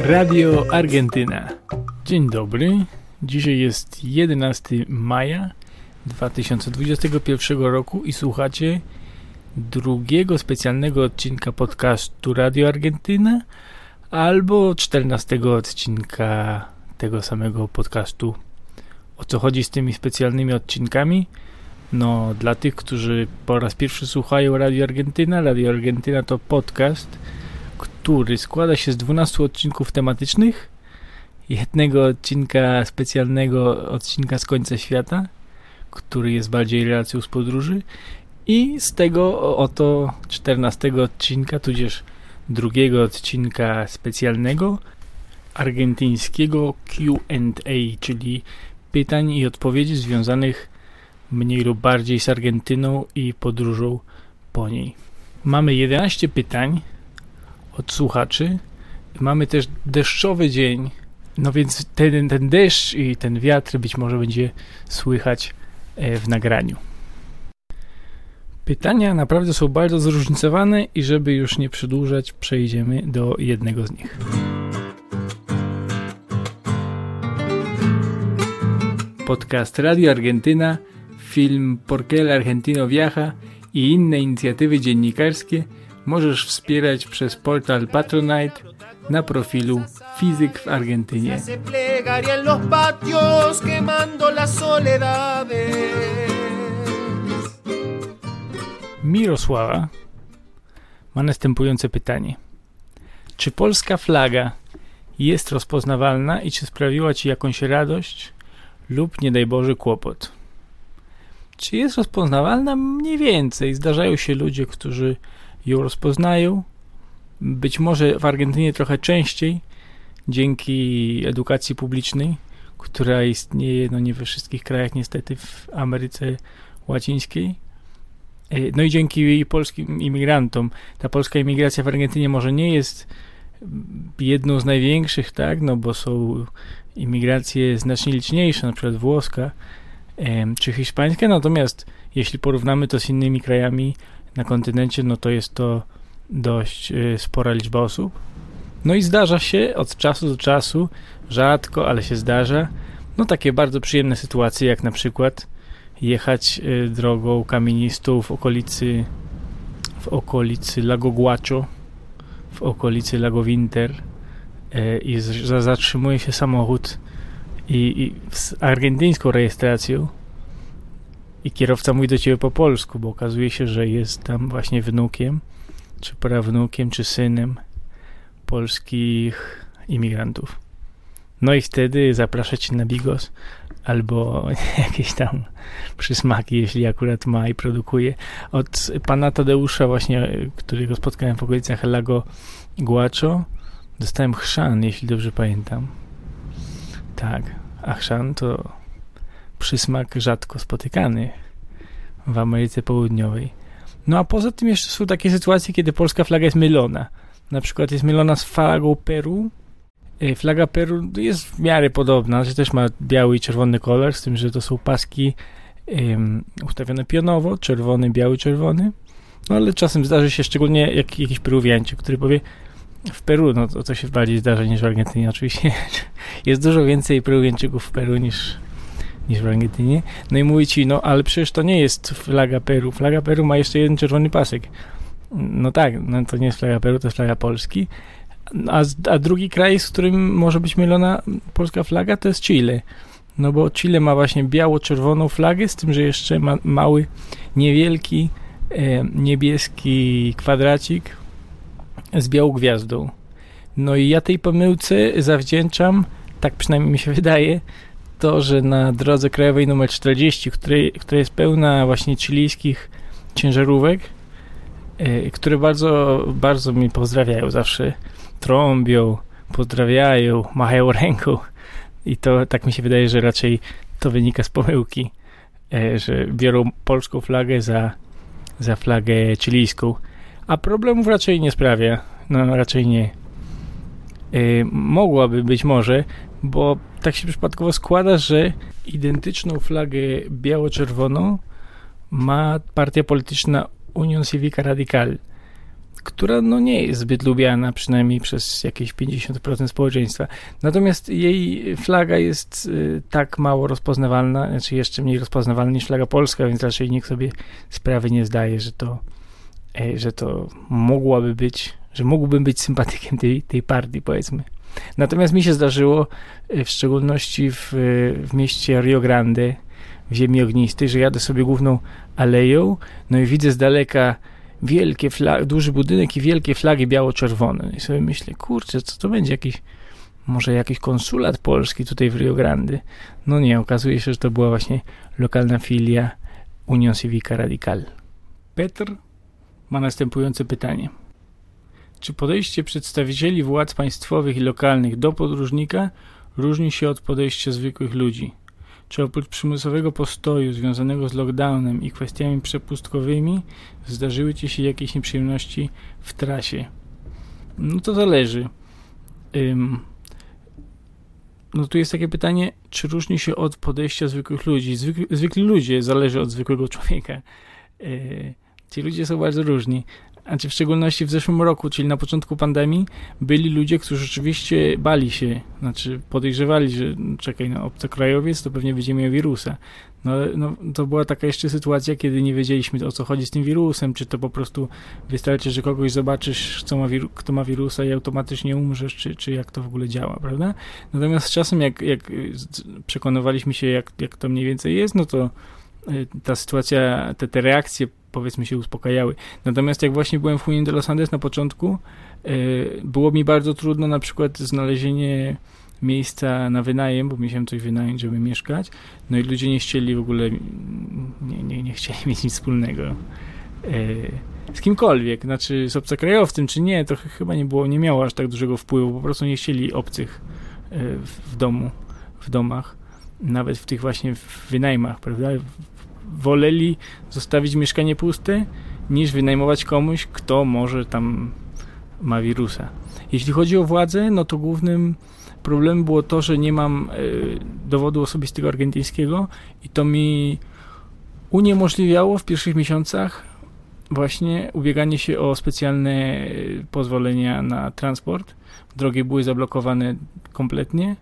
Radio Argentyna. Dzień dobry. Dzisiaj jest 11 maja 2021 roku i słuchacie drugiego specjalnego odcinka podcastu Radio Argentyna albo 14 odcinka tego samego podcastu. O co chodzi z tymi specjalnymi odcinkami? No, dla tych, którzy po raz pierwszy słuchają Radio Argentyna, Radio Argentyna to podcast, który składa się z 12 odcinków tematycznych, jednego odcinka specjalnego, odcinka z końca świata, który jest bardziej relacją z podróży i z tego oto 14 odcinka, tudzież drugiego odcinka specjalnego argentyńskiego Q&A, czyli pytań i odpowiedzi związanych mniej lub bardziej z Argentyną i podróżą po niej. Mamy 11 pytań od słuchaczy. Mamy też deszczowy dzień, no więc ten, ten deszcz i ten wiatr być może będzie słychać e, w nagraniu. Pytania naprawdę są bardzo zróżnicowane i żeby już nie przedłużać, przejdziemy do jednego z nich. Podcast Radio Argentyna, film Por qué el Argentino Viaja i inne inicjatywy dziennikarskie możesz wspierać przez portal Patronite na profilu Fizyk w Argentynie. Mirosława ma następujące pytanie. Czy polska flaga jest rozpoznawalna i czy sprawiła Ci jakąś radość lub nie daj Boże kłopot? Czy jest rozpoznawalna? Mniej więcej. Zdarzają się ludzie, którzy ją rozpoznają. Być może w Argentynie trochę częściej, dzięki edukacji publicznej, która istnieje no nie we wszystkich krajach, niestety w Ameryce Łacińskiej. E, no i dzięki polskim imigrantom. Ta polska imigracja w Argentynie może nie jest jedną z największych, tak, no bo są imigracje znacznie liczniejsze, na przykład włoska czy hiszpańska, natomiast jeśli porównamy to z innymi krajami na kontynencie, no to jest to dość e, spora liczba osób. No i zdarza się od czasu do czasu, rzadko, ale się zdarza, no takie bardzo przyjemne sytuacje, jak na przykład jechać e, drogą kamienistą w okolicy w okolicy Lago Guacho, w okolicy Lago Winter e, i zatrzymuje się samochód i, i argentyńską rejestracją i kierowca mówi do ciebie po polsku, bo okazuje się, że jest tam właśnie wnukiem, czy prawnukiem, czy synem polskich imigrantów. No i wtedy zaprasza cię na bigos albo jakieś tam przysmaki, jeśli akurat ma i produkuje. Od pana Tadeusza właśnie, którego spotkałem w okolicach Lago Guacho, dostałem chrzan, jeśli dobrze pamiętam. Tak, a chrzan to przysmak rzadko spotykany w Ameryce Południowej. No a poza tym jeszcze są takie sytuacje, kiedy polska flaga jest mylona. Na przykład jest mylona z flagą Peru. E, flaga Peru jest w miarę podobna, że też ma biały i czerwony kolor, z tym, że to są paski um, ustawione pionowo, czerwony, biały, czerwony. No ale czasem zdarzy się szczególnie jak, jakiś Peruwiańczyk, który powie w Peru, no to, to się bardziej zdarza niż w Argentynie oczywiście. Jest dużo więcej Peruwiańczyków w Peru niż niż w Argentynie. No i mówi ci, no ale przecież to nie jest flaga Peru. Flaga Peru ma jeszcze jeden czerwony pasek. No tak, no to nie jest flaga Peru, to jest flaga Polski. A, a drugi kraj, z którym może być mylona polska flaga, to jest Chile. No bo Chile ma właśnie biało-czerwoną flagę, z tym, że jeszcze ma mały, niewielki, e, niebieski kwadracik z białą gwiazdą. No i ja tej pomyłce zawdzięczam, tak przynajmniej mi się wydaje, to, że na drodze krajowej numer 40, której, która jest pełna właśnie chilijskich ciężarówek, yy, które bardzo, bardzo mi pozdrawiają zawsze. Trąbią, pozdrawiają, machają ręką. I to tak mi się wydaje, że raczej to wynika z pomyłki, yy, że biorą polską flagę za, za flagę chilijską. A problemów raczej nie sprawia. No raczej nie. Yy, mogłaby być może, bo tak się przypadkowo składa, że identyczną flagę biało-czerwoną ma partia polityczna Union Civica Radical, która no nie jest zbyt lubiana, przynajmniej przez jakieś 50% społeczeństwa. Natomiast jej flaga jest y, tak mało rozpoznawalna, znaczy jeszcze mniej rozpoznawalna niż flaga polska, więc raczej nikt sobie sprawy nie zdaje, że to, że to mogłaby być, że mógłbym być sympatykiem tej, tej partii, powiedzmy. Natomiast mi się zdarzyło, y, w szczególności w, w mieście Rio Grande, w ziemi ognistej, że jadę sobie główną aleją, no i widzę z daleka wielkie flagi, duży budynek i wielkie flagi biało-czerwone. I sobie myślę, kurczę, co to będzie jakiś, może jakiś konsulat polski tutaj w Rio Grande? No nie, okazuje się, że to była właśnie lokalna filia Union Civica Radical. Petr ma następujące pytanie. Czy podejście przedstawicieli władz państwowych i lokalnych do podróżnika różni się od podejścia zwykłych ludzi? Czy oprócz przymusowego postoju związanego z lockdownem i kwestiami przepustkowymi zdarzyły Ci się jakieś nieprzyjemności w trasie? No to zależy. Ym, no tu jest takie pytanie, czy różni się od podejścia zwykłych ludzi? Zwykli, zwykli ludzie zależy od zwykłego człowieka. Yy, ci ludzie są bardzo różni znaczy w szczególności w zeszłym roku, czyli na początku pandemii, byli ludzie, którzy rzeczywiście bali się, znaczy podejrzewali, że czekaj, no obcokrajowiec to pewnie będzie miał wirusa. No, no to była taka jeszcze sytuacja, kiedy nie wiedzieliśmy o co chodzi z tym wirusem, czy to po prostu wystarczy, że kogoś zobaczysz, co ma kto ma wirusa i automatycznie umrzesz, czy, czy jak to w ogóle działa, prawda? Natomiast z czasem, jak, jak przekonywaliśmy się, jak, jak to mniej więcej jest, no to y, ta sytuacja, te, te reakcje powiedzmy się uspokajały. Natomiast jak właśnie byłem w Union de los Andes na początku, e, było mi bardzo trudno na przykład znalezienie miejsca na wynajem, bo musiałem coś wynająć, żeby mieszkać. No i ludzie nie chcieli w ogóle, nie, nie, nie chcieli mieć nic wspólnego e, z kimkolwiek, znaczy z obcokrajowcem czy nie, to chyba nie było, nie miało aż tak dużego wpływu, po prostu nie chcieli obcych e, w domu, w domach, nawet w tych właśnie wynajmach, prawda? Woleli zostawić mieszkanie puste, niż wynajmować komuś, kto może tam ma wirusa. Jeśli chodzi o władzę, no to głównym problemem było to, że nie mam y, dowodu osobistego argentyńskiego i to mi uniemożliwiało w pierwszych miesiącach właśnie ubieganie się o specjalne e, pozwolenia na transport. Drogi były zablokowane kompletnie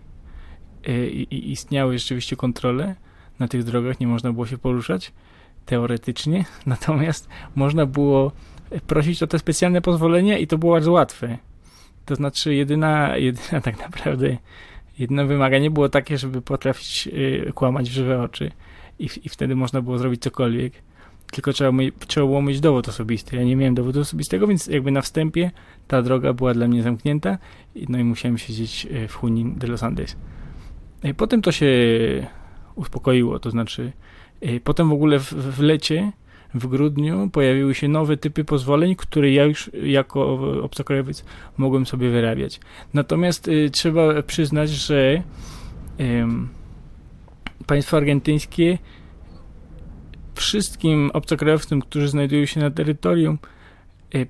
y, i istniały rzeczywiście kontrole na tych drogach nie można było się poruszać teoretycznie, natomiast można było prosić o te specjalne pozwolenia i to było bardzo łatwe. To znaczy jedyna, jedyna tak naprawdę jedyne wymaganie było takie, żeby potrafić y, kłamać w żywe oczy i, i wtedy można było zrobić cokolwiek. Tylko trzeba, trzeba było mieć dowód osobisty. Ja nie miałem dowodu osobistego, więc jakby na wstępie ta droga była dla mnie zamknięta no i musiałem siedzieć y, w Junin de los Andes. Y, potem to się uspokoiło. To znaczy, y, potem w ogóle w, w lecie, w grudniu pojawiły się nowe typy pozwoleń, które ja już jako obcokrajowiec mogłem sobie wyrabiać. Natomiast y, trzeba przyznać, że państwo argentyńskie wszystkim obcokrajowcom, którzy znajdują się na terytorium,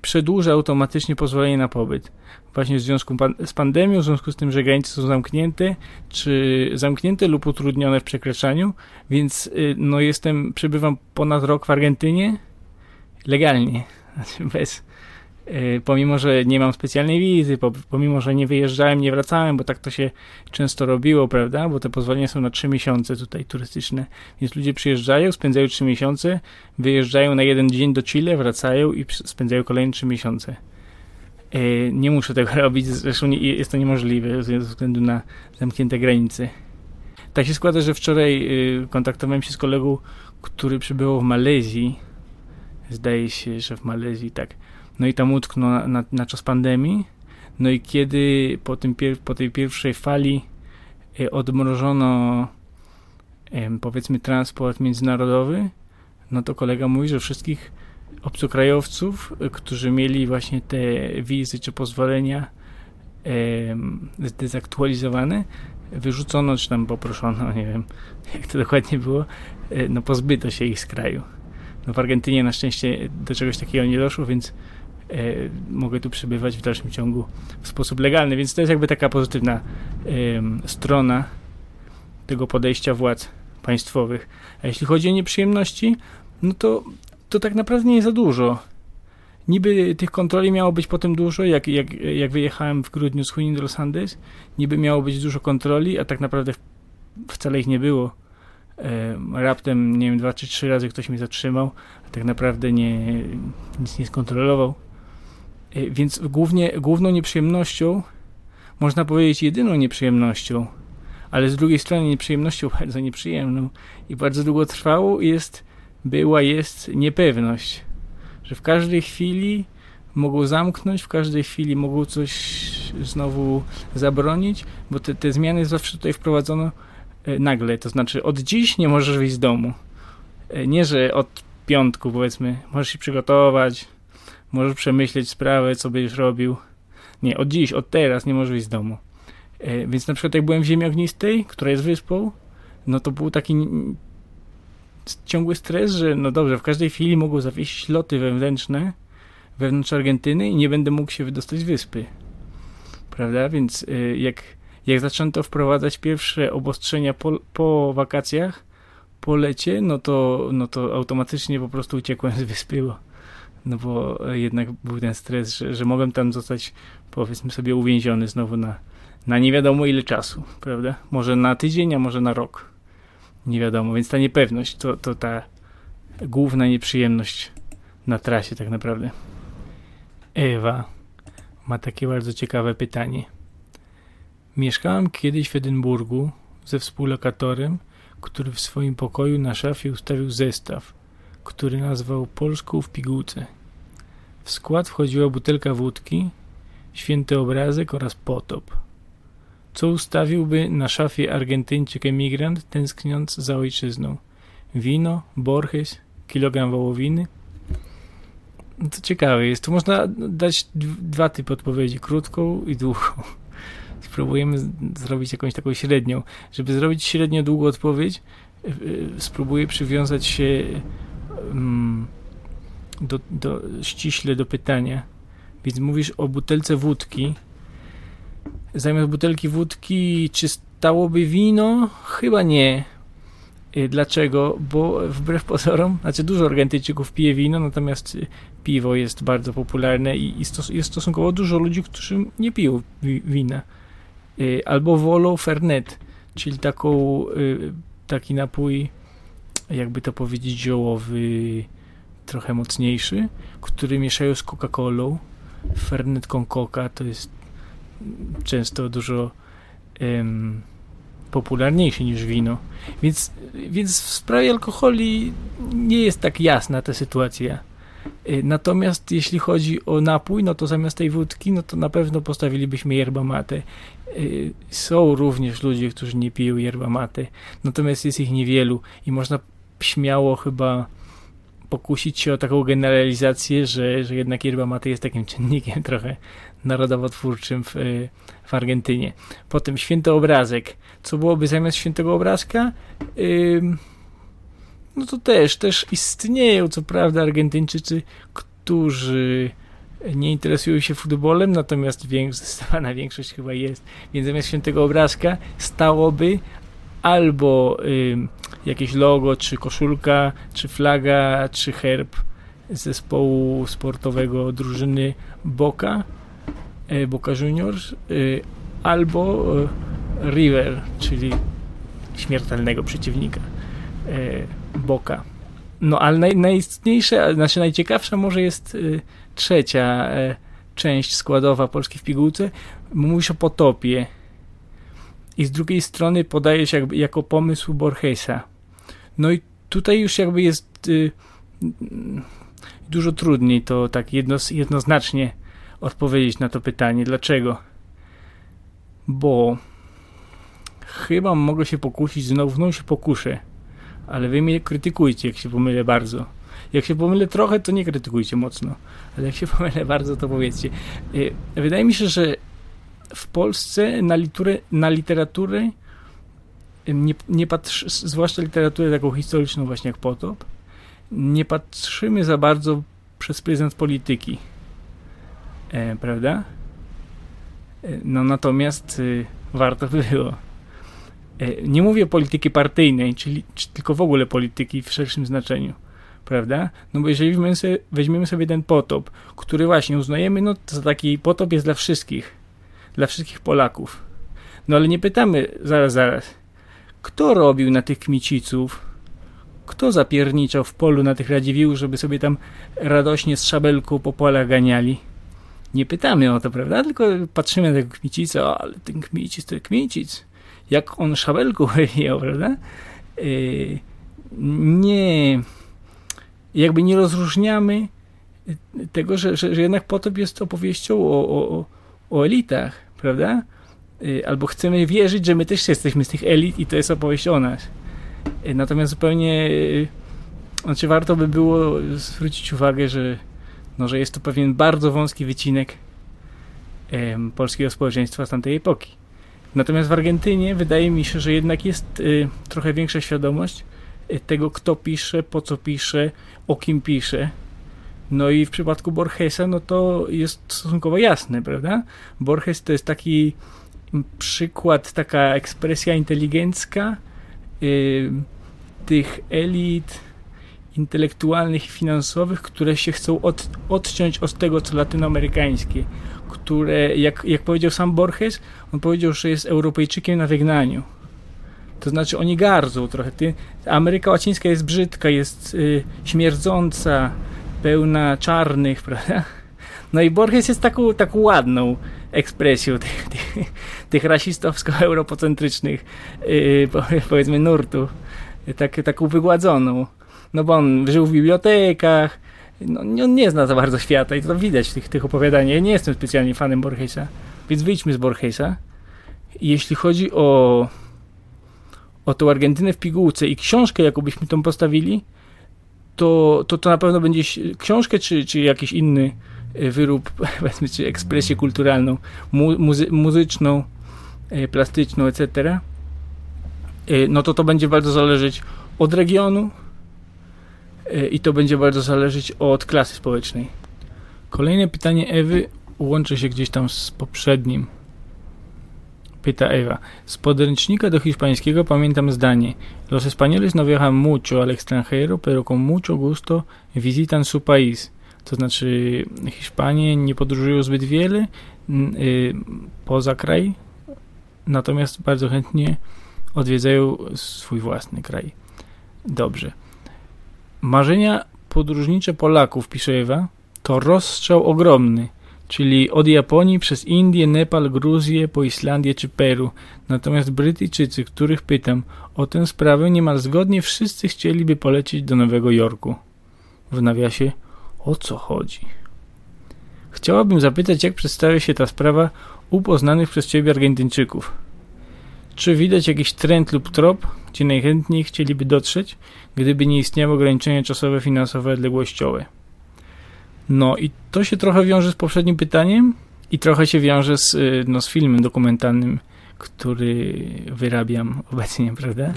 przedłuża automatycznie pozwolenie na pobyt. Właśnie w związku z pandemią, w związku z tym, że granice są zamknięte, czy zamknięte lub utrudnione w przekraczaniu, więc y, no jestem, przebywam ponad rok w Argentynie legalnie, znaczy bez, y, pomimo, że nie mam specjalnej wizy, pomimo, że nie wyjeżdżałem, nie wracałem, bo tak to się często robiło, prawda, bo te pozwolenia są na 3 miesiące tutaj turystyczne, więc ludzie przyjeżdżają, spędzają 3 miesiące, wyjeżdżają na jeden dzień do Chile, wracają i spędzają kolejne 3 miesiące. E, nie muszę tego robić, zresztą jest to niemożliwe ze względu na zamknięte granice. Tak się składa, że wczoraj y, kontaktowałem się z kolegą, który przybywał w Malezji. Zdaje się, że w Malezji, tak. No i tam utknął na, na, na czas pandemii. No i kiedy po, tym po tej pierwszej fali y, odmrożono powiedzmy transport międzynarodowy, no to kolega mówi, że wszystkich obcokrajowców, którzy mieli właśnie te wizy czy pozwolenia e, zdezaktualizowane, wyrzucono, czy tam poproszono, nie wiem jak to dokładnie było, e, no pozbyto się ich z kraju. No w Argentynie na szczęście do czegoś takiego nie doszło, więc e, mogę tu przebywać w dalszym ciągu w sposób legalny, więc to jest jakby taka pozytywna e, strona tego podejścia władz państwowych. A jeśli chodzi o nieprzyjemności, no to to tak naprawdę nie za dużo. Niby tych kontroli miało być potem dużo, jak, jak, jak wyjechałem w grudniu z Junin do Los Andes, niby miało być dużo kontroli, a tak naprawdę wcale ich nie było. E, raptem, nie wiem, dwa czy trzy razy ktoś mnie zatrzymał, a tak naprawdę nie, nic nie skontrolował. E, więc głównie, główną nieprzyjemnością, można powiedzieć jedyną nieprzyjemnością, ale z drugiej strony nieprzyjemnością bardzo nieprzyjemną i bardzo długo trwało jest, była, jest niepewność, że w każdej chwili mogą zamknąć, w każdej chwili mogą coś znowu zabronić, bo te, te zmiany zawsze tutaj wprowadzono e, nagle, to znaczy od dziś nie możesz wyjść z domu. E, nie, że od piątku powiedzmy, możesz się przygotować, możesz przemyśleć sprawę, co będziesz robił. Nie, od dziś, od teraz nie możesz wyjść z domu. E, więc na przykład jak byłem w Ziemi Ognistej, która jest wyspą, no to był taki ciągły stres, że no dobrze, w każdej chwili mogą zawieść loty wewnętrzne wewnątrz Argentyny i nie będę mógł się wydostać z wyspy. Prawda? Więc e, jak, jak zaczęto wprowadzać pierwsze obostrzenia po, po wakacjach, po lecie, no to, no to automatycznie po prostu uciekłem z wyspy, bo, no bo jednak był ten stres, że, że mogłem tam zostać, powiedzmy sobie, uwięziony znowu na, na nie wiadomo ile czasu, prawda? Może na tydzień, a może na rok. Nie wiadomo, więc ta niepewność to, to ta główna nieprzyjemność na trasie tak naprawdę. Ewa ma takie bardzo ciekawe pytanie. Mieszkałam kiedyś w Edynburgu ze współlokatorem, który w swoim pokoju na szafie ustawił zestaw, który nazwał Polską w pigułce. W skład wchodziła butelka wódki, święty obrazek oraz potop co ustawiłby na szafie Argentyńczyk emigrant tęskniąc za ojczyzną. Wino, Borges, kilogram wołowiny. No to ciekawe jest. Tu można dać dwa typy odpowiedzi, krótką i długą. Spróbujemy zrobić jakąś taką średnią. Żeby zrobić średnio długą odpowiedź, spróbuję przywiązać się do, do, ściśle do pytania. Więc mówisz o butelce wódki, zamiast butelki wódki, czy stałoby wino? Chyba nie. Y, dlaczego? Bo wbrew pozorom, znaczy dużo Argentyńczyków pije wino, natomiast y, piwo jest bardzo popularne i jest stosunkowo dużo ludzi, którzy nie piją wina. Y, albo wolą fernet, czyli taką, taki napój, jakby to powiedzieć, ziołowy, trochę mocniejszy, który mieszają z Coca-Colą. Fernet con Coca to jest często dużo popularniejszy niż wino. Więc, więc w sprawie alkoholi nie jest tak jasna ta sytuacja. E, natomiast jeśli chodzi o napój, no to zamiast tej wódki, no to na pewno postawilibyśmy yerba mate. E, są również ludzie, którzy nie piją yerba mate, natomiast jest ich niewielu i można śmiało chyba pokusić się o taką generalizację, że, że jednak yerba mate jest takim czynnikiem trochę narodowotwórczym w, w Argentynie. Potem święty obrazek. Co byłoby zamiast świętego obrazka? no to też, też istnieją, co prawda, Argentyńczycy, którzy nie interesują się futbolem, natomiast zdecydowana większość chyba jest. Więc zamiast świętego obrazka stałoby albo y, jakieś logo, czy koszulka, czy flaga, czy herb zespołu sportowego drużyny Boca, e, Boca Juniors, y, albo y, River, czyli śmiertelnego przeciwnika y, Boca. No ale naj, znaczy najciekawsza może jest trzecia część składowa Polski w pigułce. Mówisz o potopie i z drugiej strony podajesz jakby jako pomysł Borgesa. No i tutaj już jakby jest y, dużo trudniej to tak jednos, jednoznacznie odpowiedzieć na to pytanie. Dlaczego? Bo chyba mogę się pokusić, znowu, znowu się pokuszę, ale wy mnie krytykujcie, jak się pomylę bardzo. Jak się pomylę trochę, to nie krytykujcie mocno, ale jak się pomylę bardzo, to powiedzcie. Y, wydaje mi się, że w Polsce na, literę, na literaturę nie, nie zwłaszcza literaturę taką historyczną właśnie jak Potop, nie patrzymy za bardzo przez pryzmat polityki. E, prawda? E, no natomiast y, warto by było. E, nie mówię polityki partyjnej, czyli czy tylko w ogóle polityki w szerszym znaczeniu. prawda? No bo jeżeli weźmiemy sobie ten potop, który właśnie uznajemy, no to taki potop jest dla wszystkich, dla wszystkich Polaków. No ale nie pytamy, zaraz, zaraz, kto robił na tych kmiciców, kto zapierniczał w polu na tych Radziwiłł, żeby sobie tam radośnie z szabelką po polach ganiali? Nie pytamy o to, prawda? Tylko patrzymy na tego kmicica, o, ale ten kmicic to kmicic. Jak on szabelką wyjęł, prawda? Yy, nie jakby nie rozróżniamy tego, że, że, że jednak potop jest opowieścią o, o, o elitach, prawda? Y, albo chcemy wierzyć, że my też jesteśmy z tych elit i to jest opowieść o nas. Y, natomiast zupełnie y, znaczy warto by było zwrócić uwagę, że, no, że jest to pewien bardzo wąski wycinek em, polskiego społeczeństwa z tamtej epoki. Natomiast w Argentynie wydaje mi się, że jednak jest y, trochę większa świadomość tego, kto pisze, po co pisze, o kim pisze. No i w przypadku Borgesa, no to jest stosunkowo jasne, prawda? Borges to jest taki przykład, taka ekspresja inteligencka tych elit intelektualnych i finansowych, które się chcą od, odciąć od tego, co latynoamerykańskie, które, jak, jak powiedział sam Borges, on powiedział, że jest Europejczykiem na wygnaniu. To znaczy oni gardzą trochę. Ty, Ameryka Łacińska jest brzydka, jest y, śmierdząca, pełna czarnych, prawda? No i Borges jest taką, taką ładną ekspresją tych, tych, tych rasistowsko-europocentrycznych yy, powiedzmy nurtów. Tak, taką wygładzoną. No bo on żył w bibliotekach, no, on nie zna za bardzo świata i to widać w tych, tych opowiadaniach. Ja nie jestem specjalnie fanem Borgesa, więc wyjdźmy z Borgesa. Jeśli chodzi o, o tą Argentynę w pigułce i książkę, jaką byśmy tą postawili, to, to, to na pewno będzie książkę, czy, czy jakiś inny e, wyrób, powiedzmy, czy ekspresję kulturalną, mu, muzy, muzyczną, e, plastyczną, etc., e, no to to będzie bardzo zależeć od regionu i to będzie bardzo zależeć od klasy społecznej. Kolejne pytanie Ewy łączy się gdzieś tam z poprzednim. Pyta Ewa. Z podręcznika do hiszpańskiego pamiętam zdanie. Los españoles no viajan mucho al extranjero, pero con mucho gusto visitan su país. To znaczy Hiszpanie nie podróżują zbyt wiele y, poza kraj, natomiast bardzo chętnie odwiedzają swój własny kraj. Dobrze. Marzenia podróżnicze Polaków, pisze Ewa, to rozstrzał ogromny czyli od Japonii przez Indię, Nepal, Gruzję, po Islandię czy Peru. Natomiast Brytyjczycy, których pytam o tę sprawę, niemal zgodnie wszyscy chcieliby polecieć do Nowego Jorku. W nawiasie, o co chodzi? Chciałabym zapytać, jak przedstawia się ta sprawa u poznanych przez Ciebie Argentyńczyków. Czy widać jakiś trend lub trop, gdzie najchętniej chcieliby dotrzeć, gdyby nie istniały ograniczenia czasowe, finansowe, odległościowe? No i to się trochę wiąże z poprzednim pytaniem i trochę się wiąże z, y, no, z filmem dokumentalnym, który wyrabiam obecnie, prawda?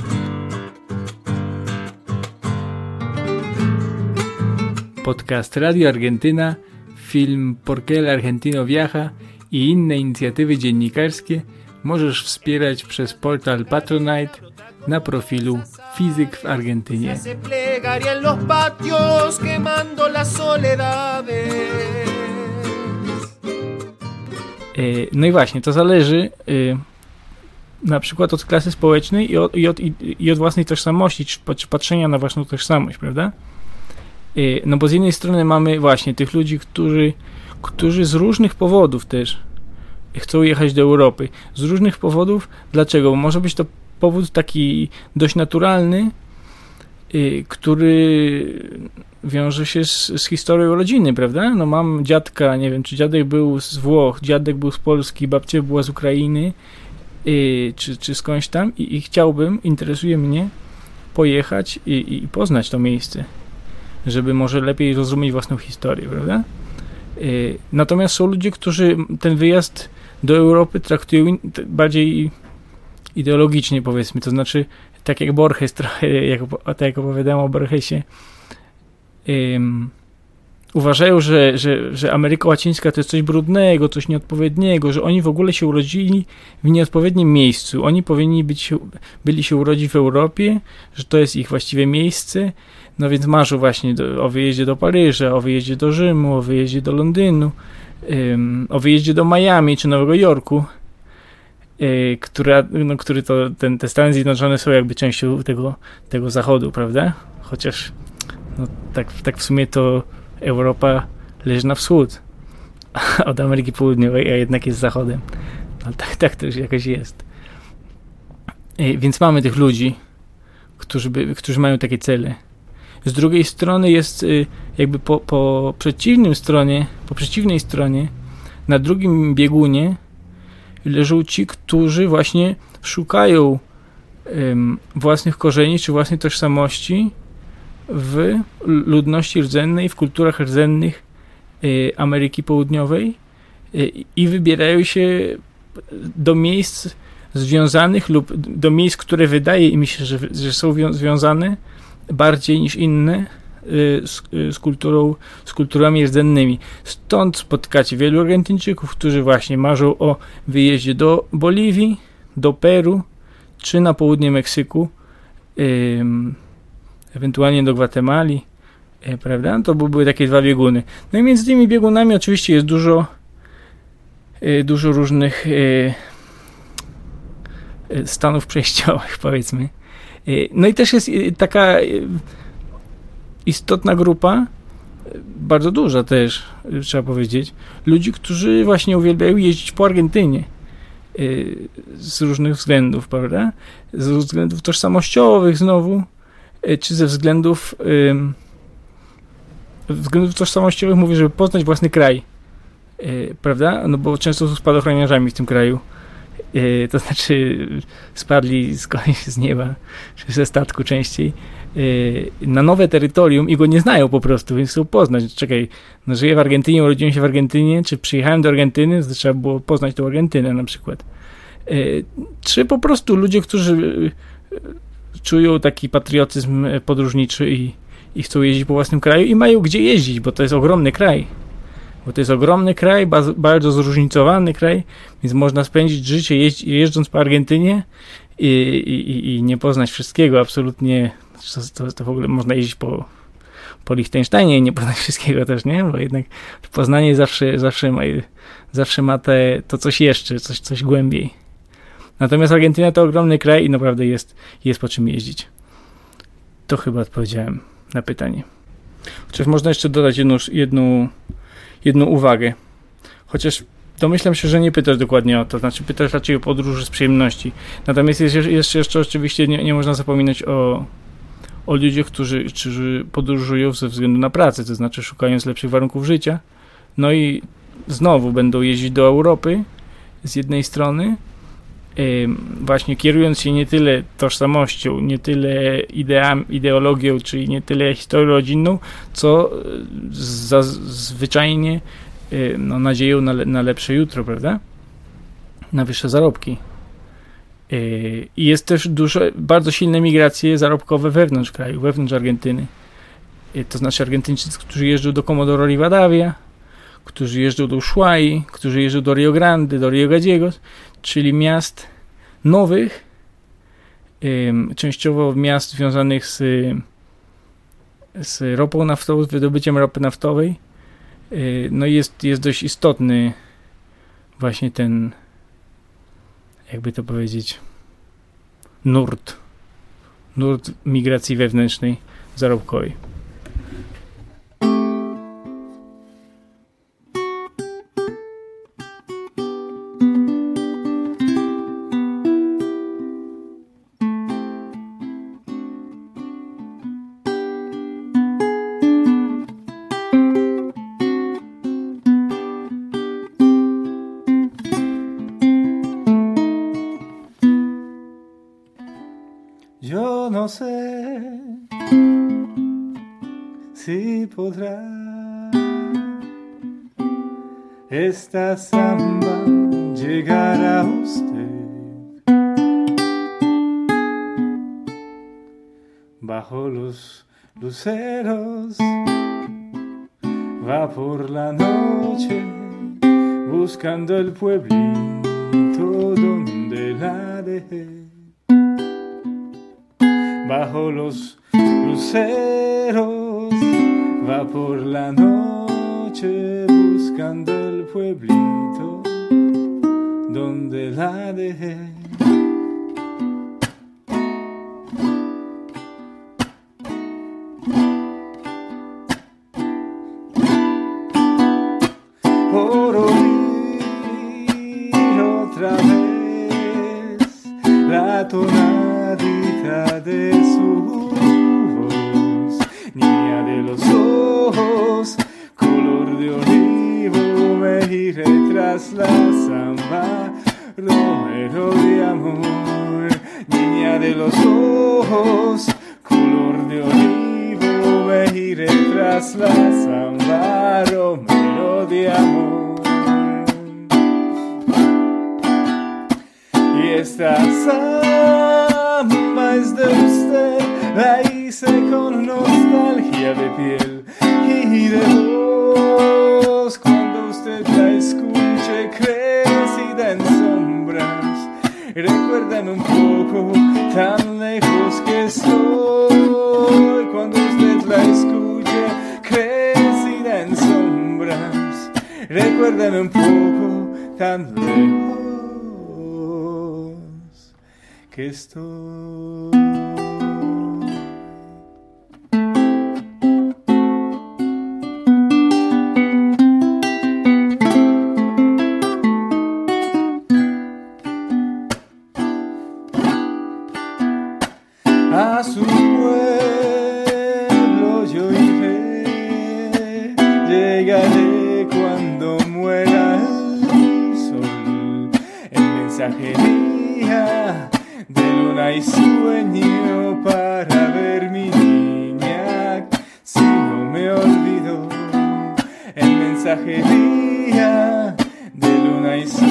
Podcast Radio Argentyna, film Porqué el Argentino Viaja i inne inicjatywy dziennikarskie możesz wspierać przez portal Patronite na profilu Fizyk w Argentynie. E, no i właśnie, to zależy e, na przykład od klasy społecznej i od, i od, i od własnej tożsamości, czy, patrzenia na własną tożsamość, prawda? E, no bo z jednej strony mamy właśnie tych ludzi, którzy, którzy z różnych powodów też chcą jechać do Europy. Z różnych powodów. Dlaczego? Bo może być to powód taki dość naturalny, y, który wiąże się z, z, historią rodziny, prawda? No mam dziadka, nie wiem, czy dziadek był z Włoch, dziadek był z Polski, babcia była z Ukrainy, y, czy, czy skądś tam i, i chciałbym, interesuje mnie pojechać i, i, poznać to miejsce, żeby może lepiej zrozumieć własną historię, prawda? Y, natomiast są ludzie, którzy ten wyjazd do Europy traktują bardziej ideologicznie powiedzmy, to znaczy tak jak Borges trochę, jak, tak jak opowiadałem o Borgesie ym, uważają, że, że, że Ameryka Łacińska to jest coś brudnego, coś nieodpowiedniego, że oni w ogóle się urodzili w nieodpowiednim miejscu. Oni powinni być, byli się urodzić w Europie, że to jest ich właściwe miejsce. No więc marzą właśnie do, o wyjeździe do Paryża, o wyjeździe do Rzymu, o wyjeździe do Londynu, um, o wyjeździe do Miami czy Nowego Jorku. Y, która, no, który to, ten, te Stany Zjednoczone są jakby częścią tego, tego zachodu, prawda? Chociaż no, tak, tak w sumie to Europa leży na wschód od Ameryki Południowej, a jednak jest zachodem. No, tak, tak to już jakoś jest. Y, więc mamy tych ludzi, którzy, by, którzy mają takie cele. Z drugiej strony jest y, jakby po, po przeciwnym stronie, po przeciwnej stronie, na drugim biegunie leżą ci, którzy właśnie szukają um, własnych korzeni czy własnej tożsamości w ludności rdzennej, w kulturach rdzennych y, Ameryki Południowej y, i wybierają się do miejsc związanych lub do miejsc, które wydaje im się, że, że są związane bardziej niż inne z, y, z, kulturą, z kulturami rdzennymi. Stąd spotkacie wielu Argentyńczyków, którzy właśnie marzą o wyjeździe do Boliwii, do Peru, czy na południe Meksyku, ewentualnie do Gwatemali, y, prawda? To były takie dwa bieguny. No i między tymi biegunami oczywiście jest dużo dużo różnych stanów przejściowych, powiedzmy. No i też jest taka istotna grupa, bardzo duża też, trzeba powiedzieć, ludzi, którzy właśnie uwielbiają jeździć po Argentynie y, z różnych względów, prawda? Ze względów tożsamościowych znowu, czy ze względów względów tożsamościowych mówię, żeby poznać własny kraj, prawda? No bo często są spadochroniarzami w tym kraju. To znaczy spadli skądś z nieba, czy ze statku częściej Y, na nowe terytorium i go nie znają po prostu, więc chcą poznać. Czekaj, no żyję w Argentynie, urodziłem się w Argentynie, czy przyjechałem do Argentyny, to trzeba było poznać tą Argentynę na przykład. Y, czy po prostu ludzie, którzy czują taki patriotyzm podróżniczy i, i chcą jeździć po własnym kraju i mają gdzie jeździć, bo to jest ogromny kraj. Bo to jest ogromny kraj, bardzo zróżnicowany kraj, więc można spędzić życie jeżdżąc po Argentynie i, i, i nie poznać wszystkiego, absolutnie to, to w ogóle można jeździć po, po Liechtensteinie i nie poznać wszystkiego też, nie? Bo jednak Poznanie zawsze, zawsze, ma, zawsze ma te, to coś jeszcze, coś, coś głębiej. Natomiast Argentyna to ogromny kraj i naprawdę jest, jest po czym jeździć. To chyba odpowiedziałem na pytanie. Chociaż można jeszcze dodać jedną, jedną, jedną uwagę. Chociaż domyślam się, że nie pytasz dokładnie o to, znaczy pytasz raczej o podróż z przyjemności. Natomiast jest jeszcze, jeszcze oczywiście nie, nie można zapominać o, o ludziach, którzy, którzy podróżują ze względu na pracę, to znaczy szukając lepszych warunków życia. No i znowu będą jeździć do Europy z jednej strony, właśnie kierując się nie tyle tożsamością, nie tyle ideami, ideologią, czyli nie tyle historią rodzinną, co e, zazwyczajnie no, nadzieją na, na lepsze jutro, prawda? Na wyższe zarobki. I jest też dużo, bardzo silne migracje zarobkowe wewnątrz kraju, wewnątrz Argentyny. To znaczy Argentyńczycy, którzy jeżdżą do Comodoro Rivadavia, którzy jeżdżą do Ushuai, którzy jeżdżą do Rio Grande, do Rio Gallegos, czyli miast nowych, częściowo miast związanych z, z ropą naftową, z wydobyciem ropy naftowej. Yy, no i jest, jest dość istotny właśnie ten jakby to powiedzieć, nurt, nurt migracji wewnętrznej zarobkowej. Esta samba llegará a usted. Bajo los luceros va por la noche buscando el pueblito donde la dejé. Bajo los luceros va por la noche buscando el pueblito donde la dejé. a su pueblo yo iré, llegaré cuando muera el sol, el mensajería de luna y sueño para ver mi niña, si no me olvido, el mensajería de luna y sueño.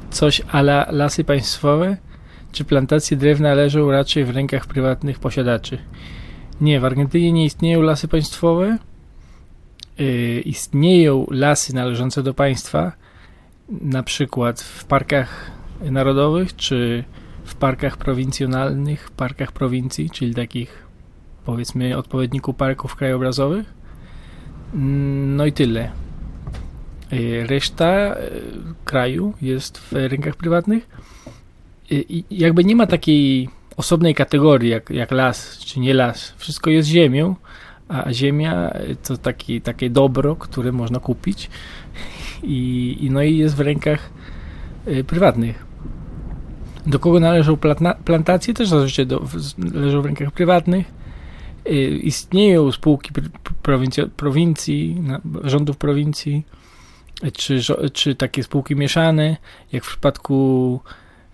coś ala lasy państwowe? Czy plantacje drewna leżą raczej w rękach prywatnych posiadaczy? Nie, w Argentynie nie istnieją lasy państwowe. Yy, istnieją lasy należące do państwa, na przykład w parkach narodowych czy w parkach prowincjonalnych, parkach prowincji, czyli takich powiedzmy odpowiedniku parków krajobrazowych. Mm, no i tyle. Y, reszta y, kraju jest w rękach prywatnych. Y, I jakby nie ma takiej osobnej kategorii jak, jak las czy nie las. Wszystko jest ziemią, a ziemia to taki, takie dobro, które można kupić i, i no i jest w rękach prywatnych. Do kogo należą plantacje? Też zazwyczaj do, leżą w rękach prywatnych istnieją spółki prowincji, prowincji rządów prowincji, czy, czy takie spółki mieszane, jak w przypadku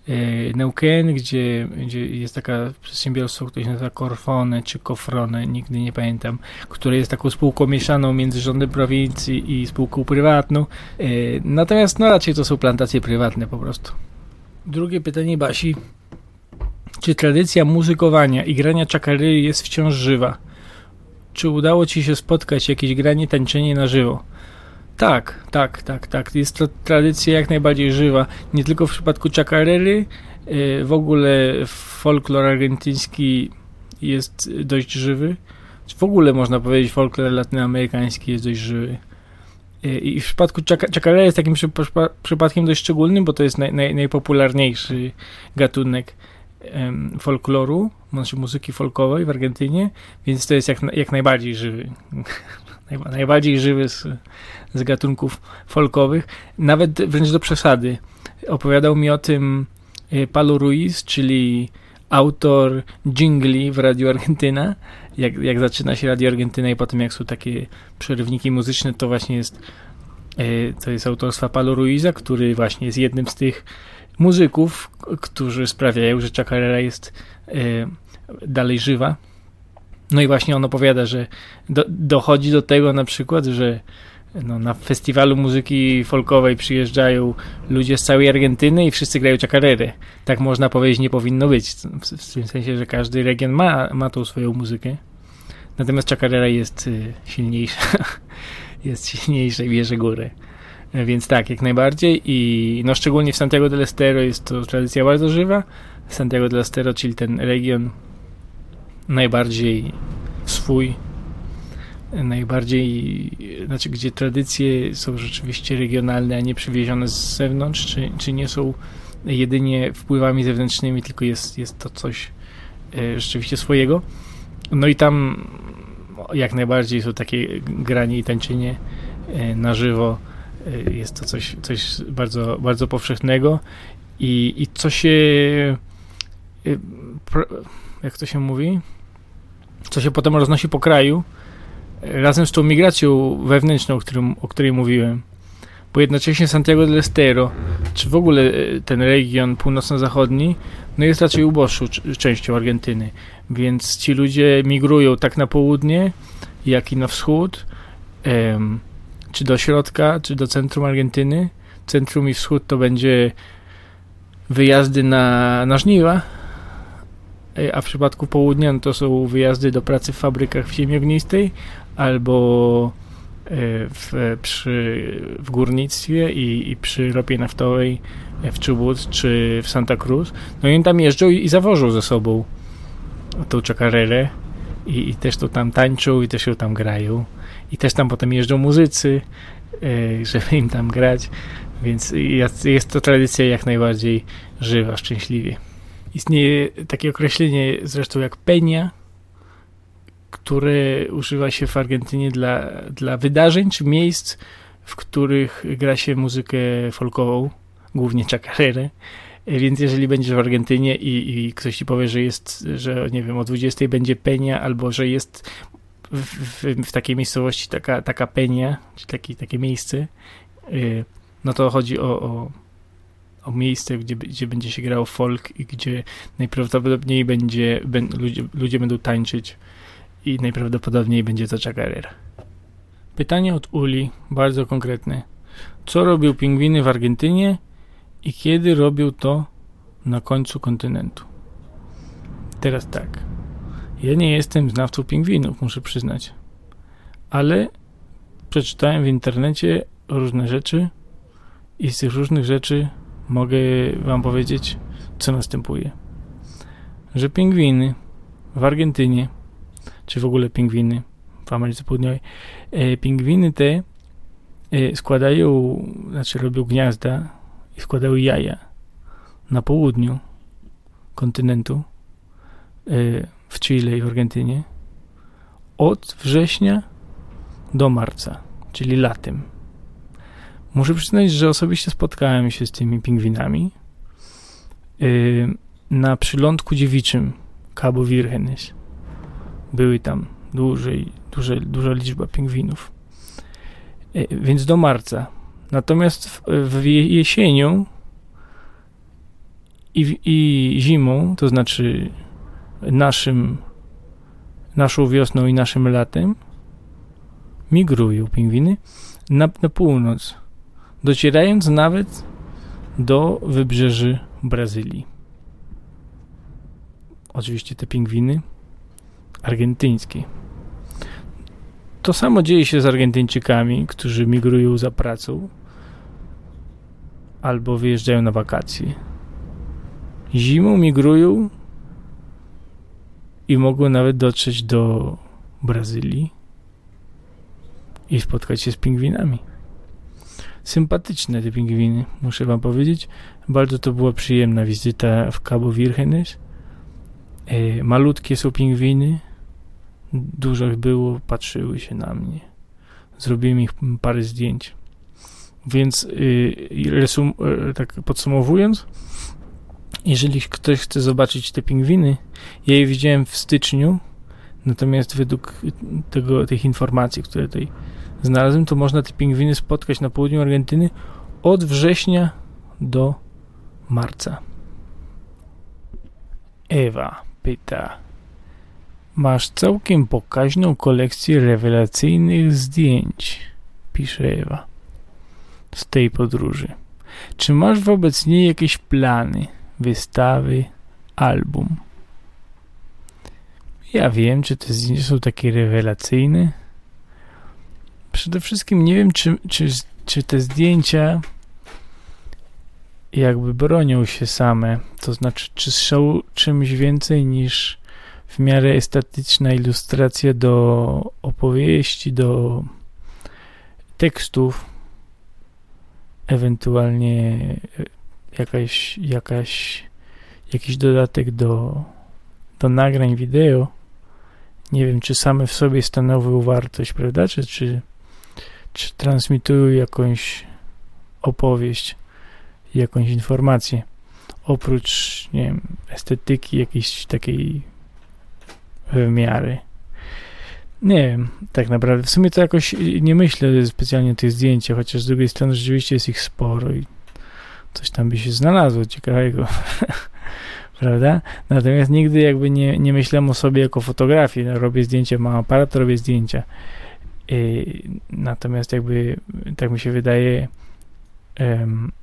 y, Neuquén, gdzie, gdzie jest taka przedsiębiorstwo, które się nazywa Corfone czy Cofrone, nigdy nie pamiętam, które jest taką spółką mieszaną między rządem prowincji i spółką prywatną. Y, natomiast no raczej to są plantacje prywatne po prostu. Drugie pytanie Basi. Czy tradycja muzykowania i grania czakary jest wciąż żywa? Czy udało Ci się spotkać jakieś granie, tańczenie na żywo? Tak, tak, tak, tak. Jest to tradycja jak najbardziej żywa. Nie tylko w przypadku czakarery, y, w ogóle folklor argentyński jest dość żywy. W ogóle można powiedzieć, folklor latynoamerykański jest dość żywy. Y, I w przypadku Chacarera jest takim przypadkiem dość szczególnym, bo to jest naj, naj, najpopularniejszy gatunek folkloru, muzyki folkowej w Argentynie, więc to jest jak, jak najbardziej żywy. Najbardziej żywy z, z gatunków folkowych, nawet wręcz do przesady. Opowiadał mi o tym y, Palo Ruiz, czyli autor jingli w Radio Argentyna. Jak, jak zaczyna się Radio Argentyna i potem jak są takie przerywniki muzyczne, to właśnie jest y, to jest autorstwa Palo Ruiza, który właśnie jest jednym z tych muzyków, którzy sprawiają, że Chacarera jest y, dalej żywa. No i właśnie on opowiada, że do, dochodzi do tego na przykład, że no, na festiwalu muzyki folkowej przyjeżdżają ludzie z całej Argentyny i wszyscy grają chacarerę. Tak można powiedzieć, nie powinno być. W, w tym sensie, że każdy region ma, ma tą swoją muzykę. Natomiast chacarera jest y, silniejsza. jest silniejsza i bierze górę. Więc tak, jak najbardziej i no szczególnie w Santiago del Estero jest to tradycja bardzo żywa. Santiago del Estero, czyli ten region najbardziej swój, najbardziej, znaczy gdzie tradycje są rzeczywiście regionalne, a nie przywiezione z zewnątrz, czy, czy nie są jedynie wpływami zewnętrznymi, tylko jest, jest to coś e, rzeczywiście swojego. No i tam jak najbardziej są takie granie i tańczenie e, na żywo. E, jest to coś, coś bardzo, bardzo powszechnego i, i co się jak to się mówi? Co się potem roznosi po kraju, razem z tą migracją wewnętrzną, o, którym, o której mówiłem, bo jednocześnie Santiago del Estero, czy w ogóle e, ten region północno-zachodni, no jest raczej uboższą częścią Argentyny, więc ci ludzie migrują tak na południe, jak i na wschód, em, czy do środka, czy do centrum Argentyny. Centrum i wschód to będzie wyjazdy na, na żniwa, e, a w przypadku południa no to są wyjazdy do pracy w fabrykach w ziemi ognistej, albo e, w, przy, w górnictwie i, i przy ropie naftowej w Chubut czy w Santa Cruz. No i oni tam jeżdżą i, i zawożą ze sobą tą czakarelę i, i, też to tam tańczą i też ją tam grają. I też tam potem jeżdżą muzycy, e, żeby im tam grać. Więc jest to tradycja jak najbardziej żywa, szczęśliwie. Istnieje takie określenie zresztą jak penia, które używa się w Argentynie dla, dla wydarzeń czy miejsc, w których gra się muzykę folkową, głównie chacarerę. Więc jeżeli będziesz w Argentynie i, i, ktoś ci powie, że jest, że nie wiem, o 20 będzie penia, albo że jest w, w, w takiej miejscowości taka, taka penia, czy taki, takie miejsce, yy, no to chodzi o, o, o miejsce, gdzie, gdzie będzie się grał folk i gdzie najprawdopodobniej będzie, ludzie, ludzie będą tańczyć i najprawdopodobniej będzie to Chacarera. Pytanie od Uli, bardzo konkretne. Co robił pingwiny w Argentynie i kiedy robił to na końcu kontynentu? Teraz tak. Ja nie jestem znawcą pingwinów, muszę przyznać. Ale przeczytałem w internecie różne rzeczy i z tych różnych rzeczy mogę wam powiedzieć, co następuje. Że pingwiny w Argentynie czy w ogóle pingwiny w Ameryce Południowej. E, pingwiny te e, składają, znaczy robią gniazda i składają jaja na południu kontynentu e, w Chile i w Argentynie od września do marca, czyli latem. Muszę przyznać, że osobiście spotkałem się z tymi pingwinami na przylądku dziewiczym Cabo Virgenes były tam dłużej, duże, duża liczba pingwinów. E, więc do marca. Natomiast w jesienią i, i zimą, to znaczy naszym, naszą wiosną i naszym latem, migrują pingwiny na, na północ, docierając nawet do wybrzeży Brazylii. Oczywiście te pingwiny argentyńskiej. To samo dzieje się z Argentyńczykami, którzy migrują za pracą albo wyjeżdżają na wakacje. Zimą migrują i mogą nawet dotrzeć do Brazylii i spotkać się z pingwinami. Sympatyczne te pingwiny, muszę wam powiedzieć. Bardzo to była przyjemna wizyta w Cabo Virgenes. E, malutkie są pingwiny, dużo ich było, patrzyły się na mnie. Zrobiłem ich parę zdjęć. Więc y, resum, y, tak podsumowując, jeżeli ktoś chce zobaczyć te pingwiny, ja je widziałem w styczniu, natomiast według tego, tych informacji, które tutaj znalazłem, to można te pingwiny spotkać na południu Argentyny od września do marca. Ewa pyta. Masz całkiem pokaźną kolekcję rewelacyjnych zdjęć, pisze Ewa, z tej podróży. Czy masz wobec niej jakieś plany, wystawy, album? Ja wiem, czy te zdjęcia są takie rewelacyjne. Przede wszystkim nie wiem, czy, czy, czy te zdjęcia jakby bronią się same. To znaczy, czy są czymś więcej niż w miarę estetyczna ilustracja do opowieści, do tekstów, ewentualnie jakaś, jakaś, jakiś dodatek do, do nagrań wideo. Nie wiem, czy same w sobie stanowią wartość, prawda? Czy, czy, transmitują jakąś opowieść, jakąś informację. Oprócz, nie wiem, estetyki, jakiejś takiej wymiary. Nie wiem, tak naprawdę. W sumie to jakoś nie myślę specjalnie o tych zdjęciach, chociaż z drugiej strony rzeczywiście jest ich sporo i coś tam by się znalazło ciekawego. Prawda? Natomiast nigdy jakby nie, nie myślałem o sobie jako fotografii. No, robię zdjęcia, mam aparat, robię zdjęcia. I, natomiast jakby, tak mi się wydaje,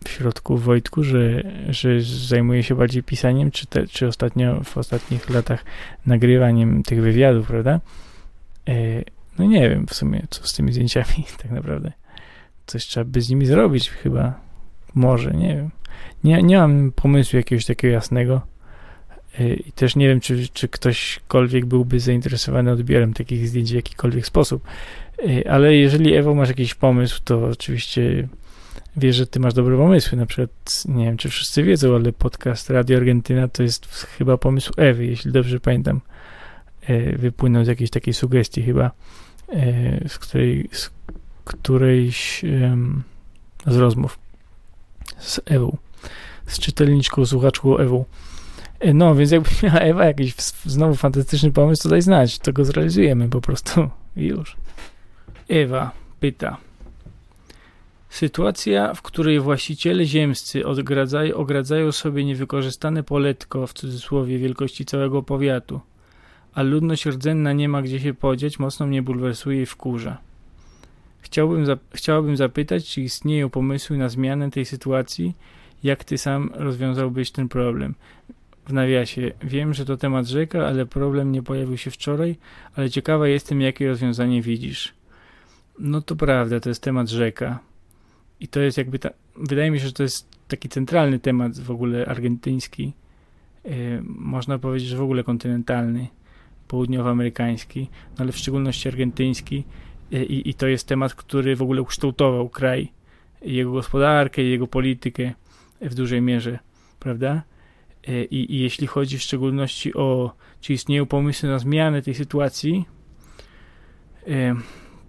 w środku Wojtku, że, że zajmuje się bardziej pisaniem, czy, te, czy ostatnio, w ostatnich latach nagrywaniem tych wywiadów, prawda? E, no nie wiem w sumie, co z tymi zdjęciami tak naprawdę. Coś trzeba by z nimi zrobić chyba. Może, nie wiem. Nie, nie mam pomysłu jakiegoś takiego jasnego. E, I też nie wiem, czy, czy ktośkolwiek byłby zainteresowany odbiorem takich zdjęć w jakikolwiek sposób. Ale jeżeli Ewo masz jakiś pomysł, to oczywiście wiesz, że ty masz dobre pomysły. Na przykład, nie wiem, czy wszyscy wiedzą, ale podcast Radio Argentyna to jest chyba pomysł Ewy, jeśli dobrze pamiętam. E, wypłynął z jakiejś takiej sugestii chyba, e, z której z którejś z rozmów z Ewą, z czytelniczką, słuchaczką Ewą. E, no, więc jakby miała Ewa jakiś znowu fantastyczny pomysł, to daj znać, to go zrealizujemy po prostu i już. Ewa pyta, Sytuacja, w której właściciele ziemscy odgradzają, ogradzają sobie niewykorzystane poletko, w cudzysłowie, wielkości całego powiatu, a ludność rdzenna nie ma gdzie się podzieć, mocno mnie bulwersuje i wkurza. Chciałbym, za, chciałabym zapytać, czy istnieją pomysły na zmianę tej sytuacji, jak ty sam rozwiązałbyś ten problem. W nawiasie, wiem, że to temat rzeka, ale problem nie pojawił się wczoraj, ale ciekawa jestem, jakie rozwiązanie widzisz. No to prawda, to jest temat rzeka. I to jest jakby, ta, wydaje mi się, że to jest taki centralny temat w ogóle argentyński. Yy, można powiedzieć, że w ogóle kontynentalny, południowoamerykański, no ale w szczególności argentyński. Yy, I to jest temat, który w ogóle ukształtował kraj, jego gospodarkę, jego politykę w dużej mierze, prawda? I, I jeśli chodzi w szczególności o, czy istnieją pomysły na zmianę tej sytuacji,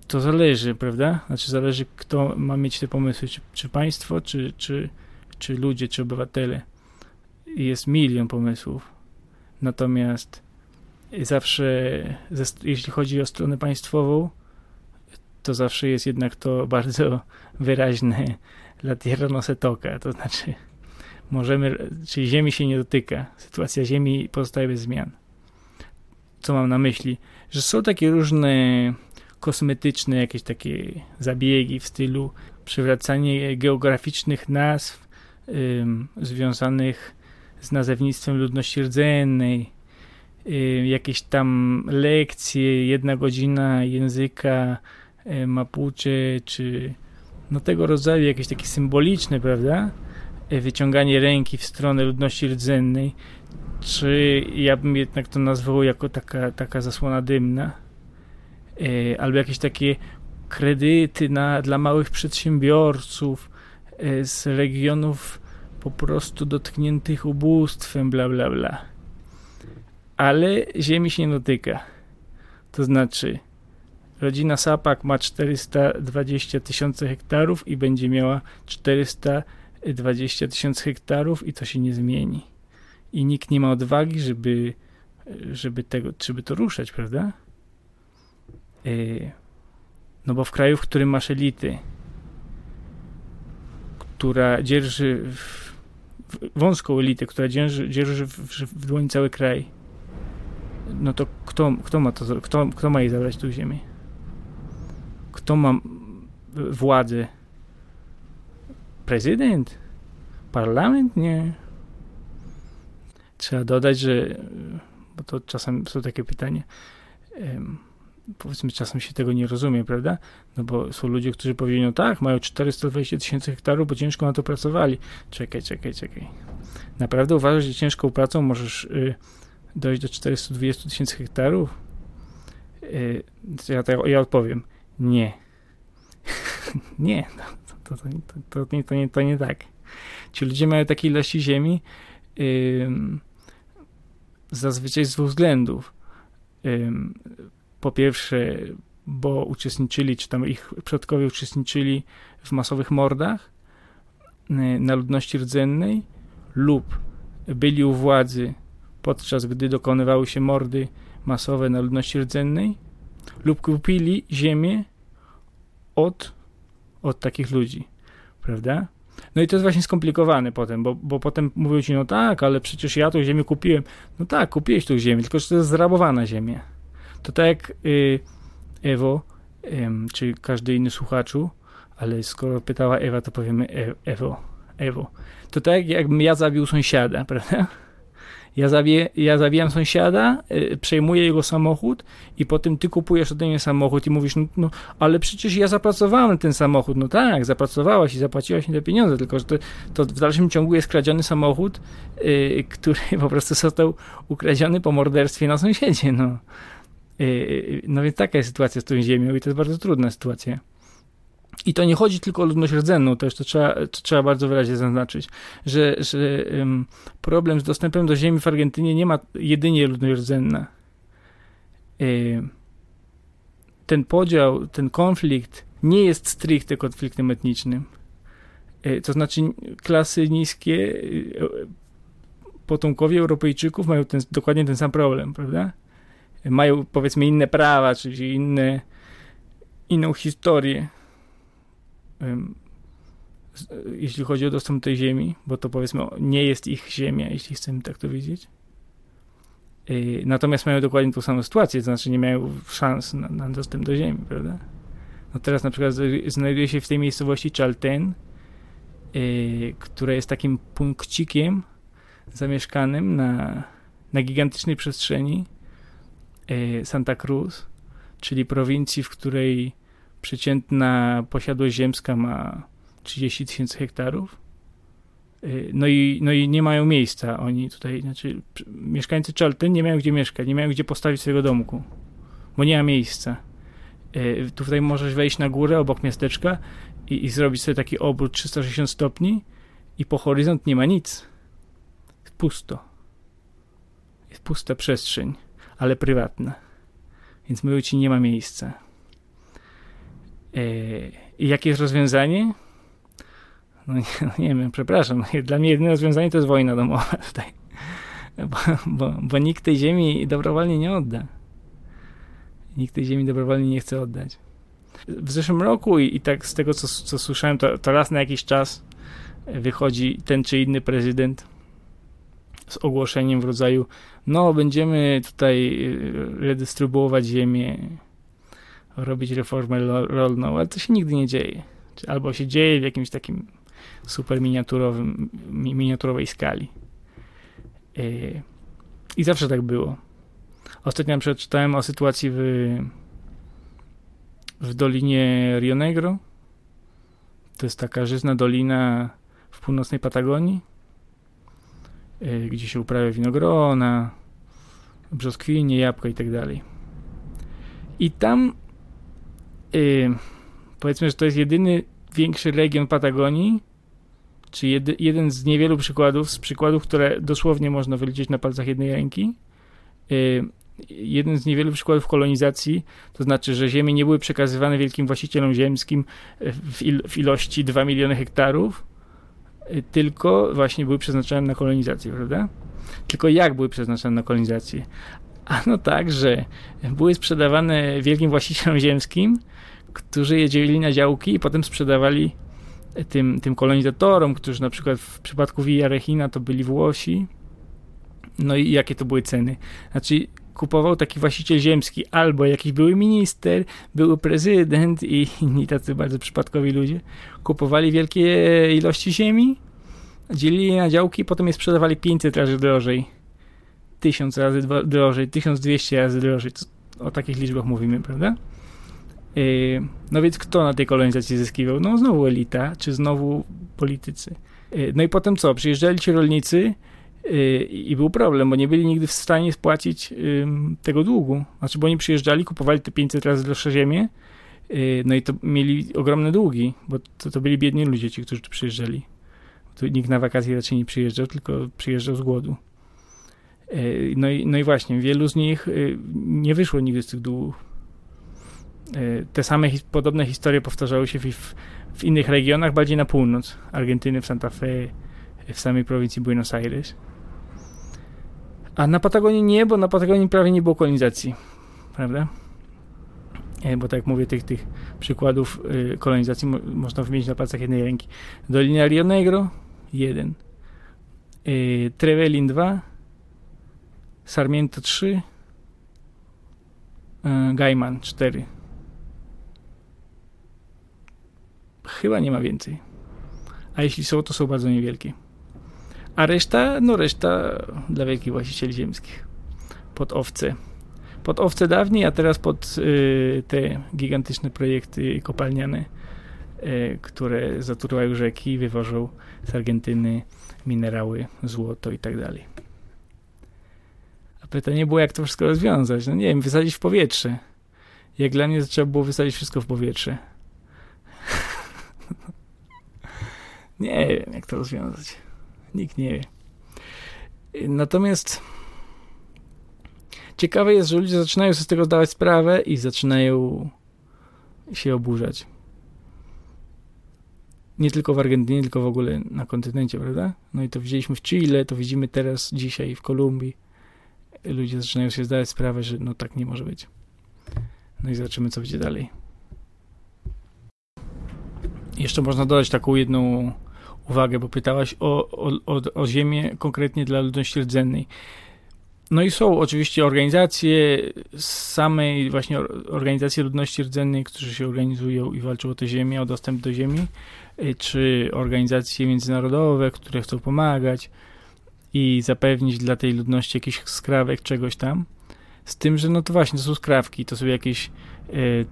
to zależy, prawda? Znaczy zależy, kto ma mieć te pomysły, czy, czy państwo, czy, czy, czy ludzie, czy obywatele. Jest milion pomysłów. Natomiast zawsze, jeśli chodzi o stronę państwową, to zawsze jest jednak to bardzo wyraźne la tierra no se toca, to znaczy możemy, czyli ziemi się nie dotyka, sytuacja ziemi pozostaje bez zmian. Co mam na myśli? Że są takie różne kosmetyczne jakieś takie zabiegi w stylu przywracanie geograficznych nazw związanych z nazewnictwem ludności rdzennej, jakieś tam lekcje, jedna godzina języka y, Mapuche, czy no tego rodzaju jakieś takie symboliczne, prawda? Y, wyciąganie ręki w stronę ludności rdzennej, czy ja bym jednak to nazwał jako taka, taka zasłona dymna E, albo jakieś takie kredyty na, dla małych przedsiębiorców e, z regionów po prostu dotkniętych ubóstwem, bla, bla, bla. Ale ziemi się nie dotyka. To znaczy, rodzina Sapak ma 420 tysięcy hektarów i będzie miała 420 tysięcy hektarów i to się nie zmieni. I nikt nie ma odwagi, żeby, żeby, tego, żeby to ruszać, prawda? Yy, no bo w kraju, w którym masz elity, która dzierży w, wąską elitę, która dzierży, dzierży w, w dłoni cały kraj, no to kto, kto ma to, kto, kto ma jej zabrać tu ziemię? Kto ma władzę? Prezydent? Parlament? Nie. Trzeba dodać, że, bo to czasem są takie pytania, powiedzmy czasem się tego nie rozumie, prawda? No bo są ludzie, którzy powiedzieli, no tak, mają 420 tysięcy hektarów, bo ciężko na to pracowali. Czekaj, czekaj, czekaj. Naprawdę uważasz, że ciężką pracą możesz y, dojść do 420 tysięcy hektarów? Y, ja, to, ja odpowiem, nie. nie, to, to, to, to, nie, to, nie, to nie tak. Ci ludzie mają takie ilości ziemi y, zazwyczaj z dwóch względów po pierwsze, bo uczestniczyli, czy tam ich przodkowie uczestniczyli w masowych mordach y, na ludności rdzennej lub byli u władzy podczas gdy dokonywały się mordy masowe na ludności rdzennej lub kupili ziemię od, od takich ludzi, prawda? No i to jest właśnie skomplikowane potem, bo, bo potem mówią ci, no tak, ale przecież ja tą ziemię kupiłem. No tak, kupiłeś tą ziemię, tylko że to jest zrabowana ziemia. To tak jak y, Ewo, czy każdy inny słuchaczu, ale skoro pytała Ewa, to powiemy e, Ewo, Ewo. To tak jakbym ja zabił sąsiada, prawda? Ja, zabiję, ja zabijam sąsiada, y, przejmuję jego samochód i potem ty kupujesz ode mnie samochód i mówisz, no, no, ale przecież ja zapracowałem ten samochód. No tak, zapracowałaś i zapłaciłaś mi te pieniądze, tylko że to, to w dalszym ciągu jest kradziony samochód, y, który po prostu został ukradziony po morderstwie na sąsiedzie, no. Yy, no więc taka jest sytuacja z tą ziemią i to jest bardzo trudna sytuacja. I to nie chodzi tylko o ludność rdzenną, to trzeba, to trzeba bardzo wyraźnie zaznaczyć, że, że um, problem z dostępem do ziemi w Argentynie nie ma jedynie ludność rdzenna. Yy, ten podział, ten konflikt nie jest stricte konfliktem etnicznym. Yy, to znaczy klasy niskie, potomkowie Europejczyków mają ten, dokładnie ten sam problem, prawda? Mają powiedzmy inne prawa, czyli inne, inną historię, jeśli chodzi o dostęp do tej ziemi, bo to powiedzmy nie jest ich ziemia, jeśli chcemy tak to widzieć. Y, natomiast mają dokładnie tą samą sytuację, to znaczy nie mają szans na, na dostęp do ziemi, prawda? No teraz na przykład znajduje się w tej miejscowości Chalten, yy, która jest takim punkcikiem zamieszkanym na, na gigantycznej przestrzeni, Santa Cruz, czyli prowincji, w której przeciętna posiadłość ziemska ma 30 tysięcy hektarów. E, no i, no i nie mają miejsca oni tutaj, znaczy mieszkańcy Chalten nie mają gdzie mieszkać, nie mają gdzie postawić swojego domku, bo nie ma miejsca. E, tutaj możesz wejść na górę obok miasteczka i, i zrobić sobie taki obrót 360 stopni i po horyzont nie ma nic. Jest pusto. Jest pusta przestrzeń ale prywatne. Więc mówią ci, nie ma miejsca. E, I jakie jest rozwiązanie? No nie, no nie wiem, przepraszam. Dla mnie jedyne rozwiązanie to jest wojna domowa tutaj. Bo, bo, bo nikt tej ziemi dobrowolnie nie odda. Nikt tej ziemi dobrowolnie nie chce oddać. W zeszłym roku i, i tak z tego, co, co słyszałem, to, to raz na jakiś czas wychodzi ten czy inny prezydent z ogłoszeniem w rodzaju no będziemy tutaj y, redystrybuować ziemię, robić reformę rolną, ale to się nigdy nie dzieje. Albo się dzieje w jakimś takim super miniaturowym, miniaturowej skali. Y, I zawsze tak było. Ostatnio przeczytałem o sytuacji w, w Dolinie Rio Negro. To jest taka żyzna dolina w północnej Patagonii gdzie się uprawia winogrona, brzoskwinie, jabłka i tak dalej. I tam yy, powiedzmy, że to jest jedyny większy region Patagonii, czy jedy, jeden z niewielu przykładów, z przykładów, które dosłownie można wyliczyć na palcach jednej ręki. Y, jeden z niewielu przykładów kolonizacji, to znaczy, że ziemie nie były przekazywane wielkim właścicielom ziemskim w, il, w ilości 2 miliony hektarów, y, tylko właśnie były przeznaczone na kolonizację, prawda? Tylko jak były przeznaczone na kolonizację? Ano tak, że były sprzedawane wielkim właścicielom ziemskim, którzy je dzielili na działki i potem sprzedawali tym, tym kolonizatorom, którzy na przykład w przypadku Villa Regina to byli Włosi. No i jakie to były ceny? Znaczy kupował taki właściciel ziemski albo jakiś były minister, były prezydent i inni tacy bardzo przypadkowi ludzie. Kupowali wielkie ilości ziemi, dzielili je na działki, potem je sprzedawali 500 razy drożej. 1000 razy drożej, 1200 razy drożej. O takich liczbach mówimy, prawda? Yy, no więc kto na tej kolonizacji zyskiwał? No znowu elita, czy znowu politycy. Yy, no i potem co? Przyjeżdżali ci rolnicy i był problem, bo nie byli nigdy w stanie spłacić tego długu. Znaczy, bo oni przyjeżdżali, kupowali te 500 razy droższe ziemię, no i to mieli ogromne długi, bo to, to byli biedni ludzie, ci, którzy tu przyjeżdżali. Tu nikt na wakacje raczej nie przyjeżdżał, tylko przyjeżdżał z głodu. No i, no i właśnie, wielu z nich nie wyszło nigdy z tych długów. Te same podobne historie powtarzały się w, w, innych regionach, bardziej na północ. Argentyny, w Santa Fe, w samej prowincji Buenos Aires. A na Patagonii nie, bo na Patagonii prawie nie było kolonizacji. Prawda? E, bo tak jak mówię, tych, tych przykładów e, kolonizacji mo można wymienić na palcach jednej ręki. Dolina Rio Negro, jeden. Trevelin 2, Sarmiento 3, Gaiman 4. Chyba nie ma więcej. A jeśli są, to są bardzo niewielkie. A reszta, no reszta dla wielkich właścicieli ziemskich. Pod owce. Pod owce dawniej, a teraz pod y, te gigantyczne projekty kopalniane, y, które zatruwają rzeki, wywożą z Argentyny minerały, złoto i tak dalej. A pytanie było, jak to wszystko rozwiązać? No nie wiem, wysadzić w powietrze. Jak dla mnie, trzeba było wysadzić wszystko w powietrze. Nie wiem, jak to rozwiązać. Nikt nie wie. Natomiast ciekawe jest, że ludzie zaczynają sobie z tego zdawać sprawę i zaczynają się oburzać. Nie tylko w Argentynie, tylko w ogóle na kontynencie, prawda? No i to widzieliśmy w Chile, to widzimy teraz, dzisiaj w Kolumbii. Ludzie zaczynają się zdawać sprawę, że no tak nie może być. No i zobaczymy, co będzie dalej. Jeszcze można dodać taką jedną uwagę, bo pytałaś o, o, o, o ziemię konkretnie dla ludności rdzennej. No i są oczywiście organizacje samej właśnie organizacje ludności rdzennej, którzy się organizują i walczą o tę ziemię, o dostęp do ziemi, y, czy organizacje międzynarodowe, które chcą pomagać i zapewnić dla tej ludności jakiś skrawek, czegoś tam. Z tym, że no to właśnie, to są skrawki, to są jakieś y,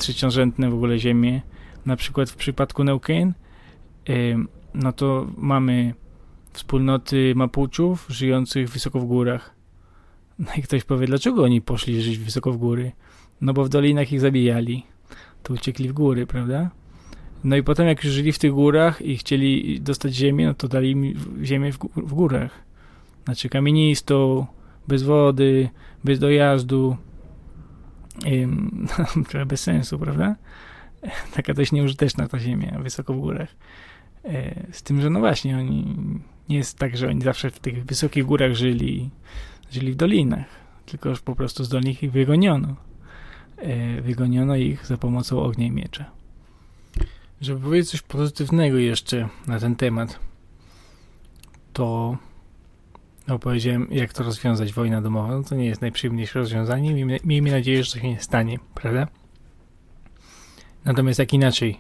w ogóle ziemie. Na przykład w przypadku Neuquén y, no to mamy wspólnoty Mapuczów żyjących wysoko w górach. No i ktoś powie, dlaczego oni poszli żyć wysoko w góry? No bo w dolinach ich zabijali. To uciekli w góry, prawda? No i potem jak już żyli w tych górach i chcieli dostać ziemię, no to dali im ziemię w, w górach. Znaczy kamienistą, bez wody, bez dojazdu. Trochę bez sensu, prawda? Taka dość nieużyteczna ta ziemia, wysoko w górach. E, z tym, że no właśnie, oni nie jest tak, że oni zawsze w tych wysokich górach żyli, żyli w dolinach, tylko już po prostu z dolnych ich wygoniono. E, wygoniono ich za pomocą ognia i miecza. Żeby powiedzieć coś pozytywnego jeszcze na ten temat, to opowiedziałem, jak to rozwiązać wojna domowa. No to nie jest najprzyjemniejsze rozwiązanie. Miejmy nadzieję, że to się nie stanie, prawda? Natomiast jak inaczej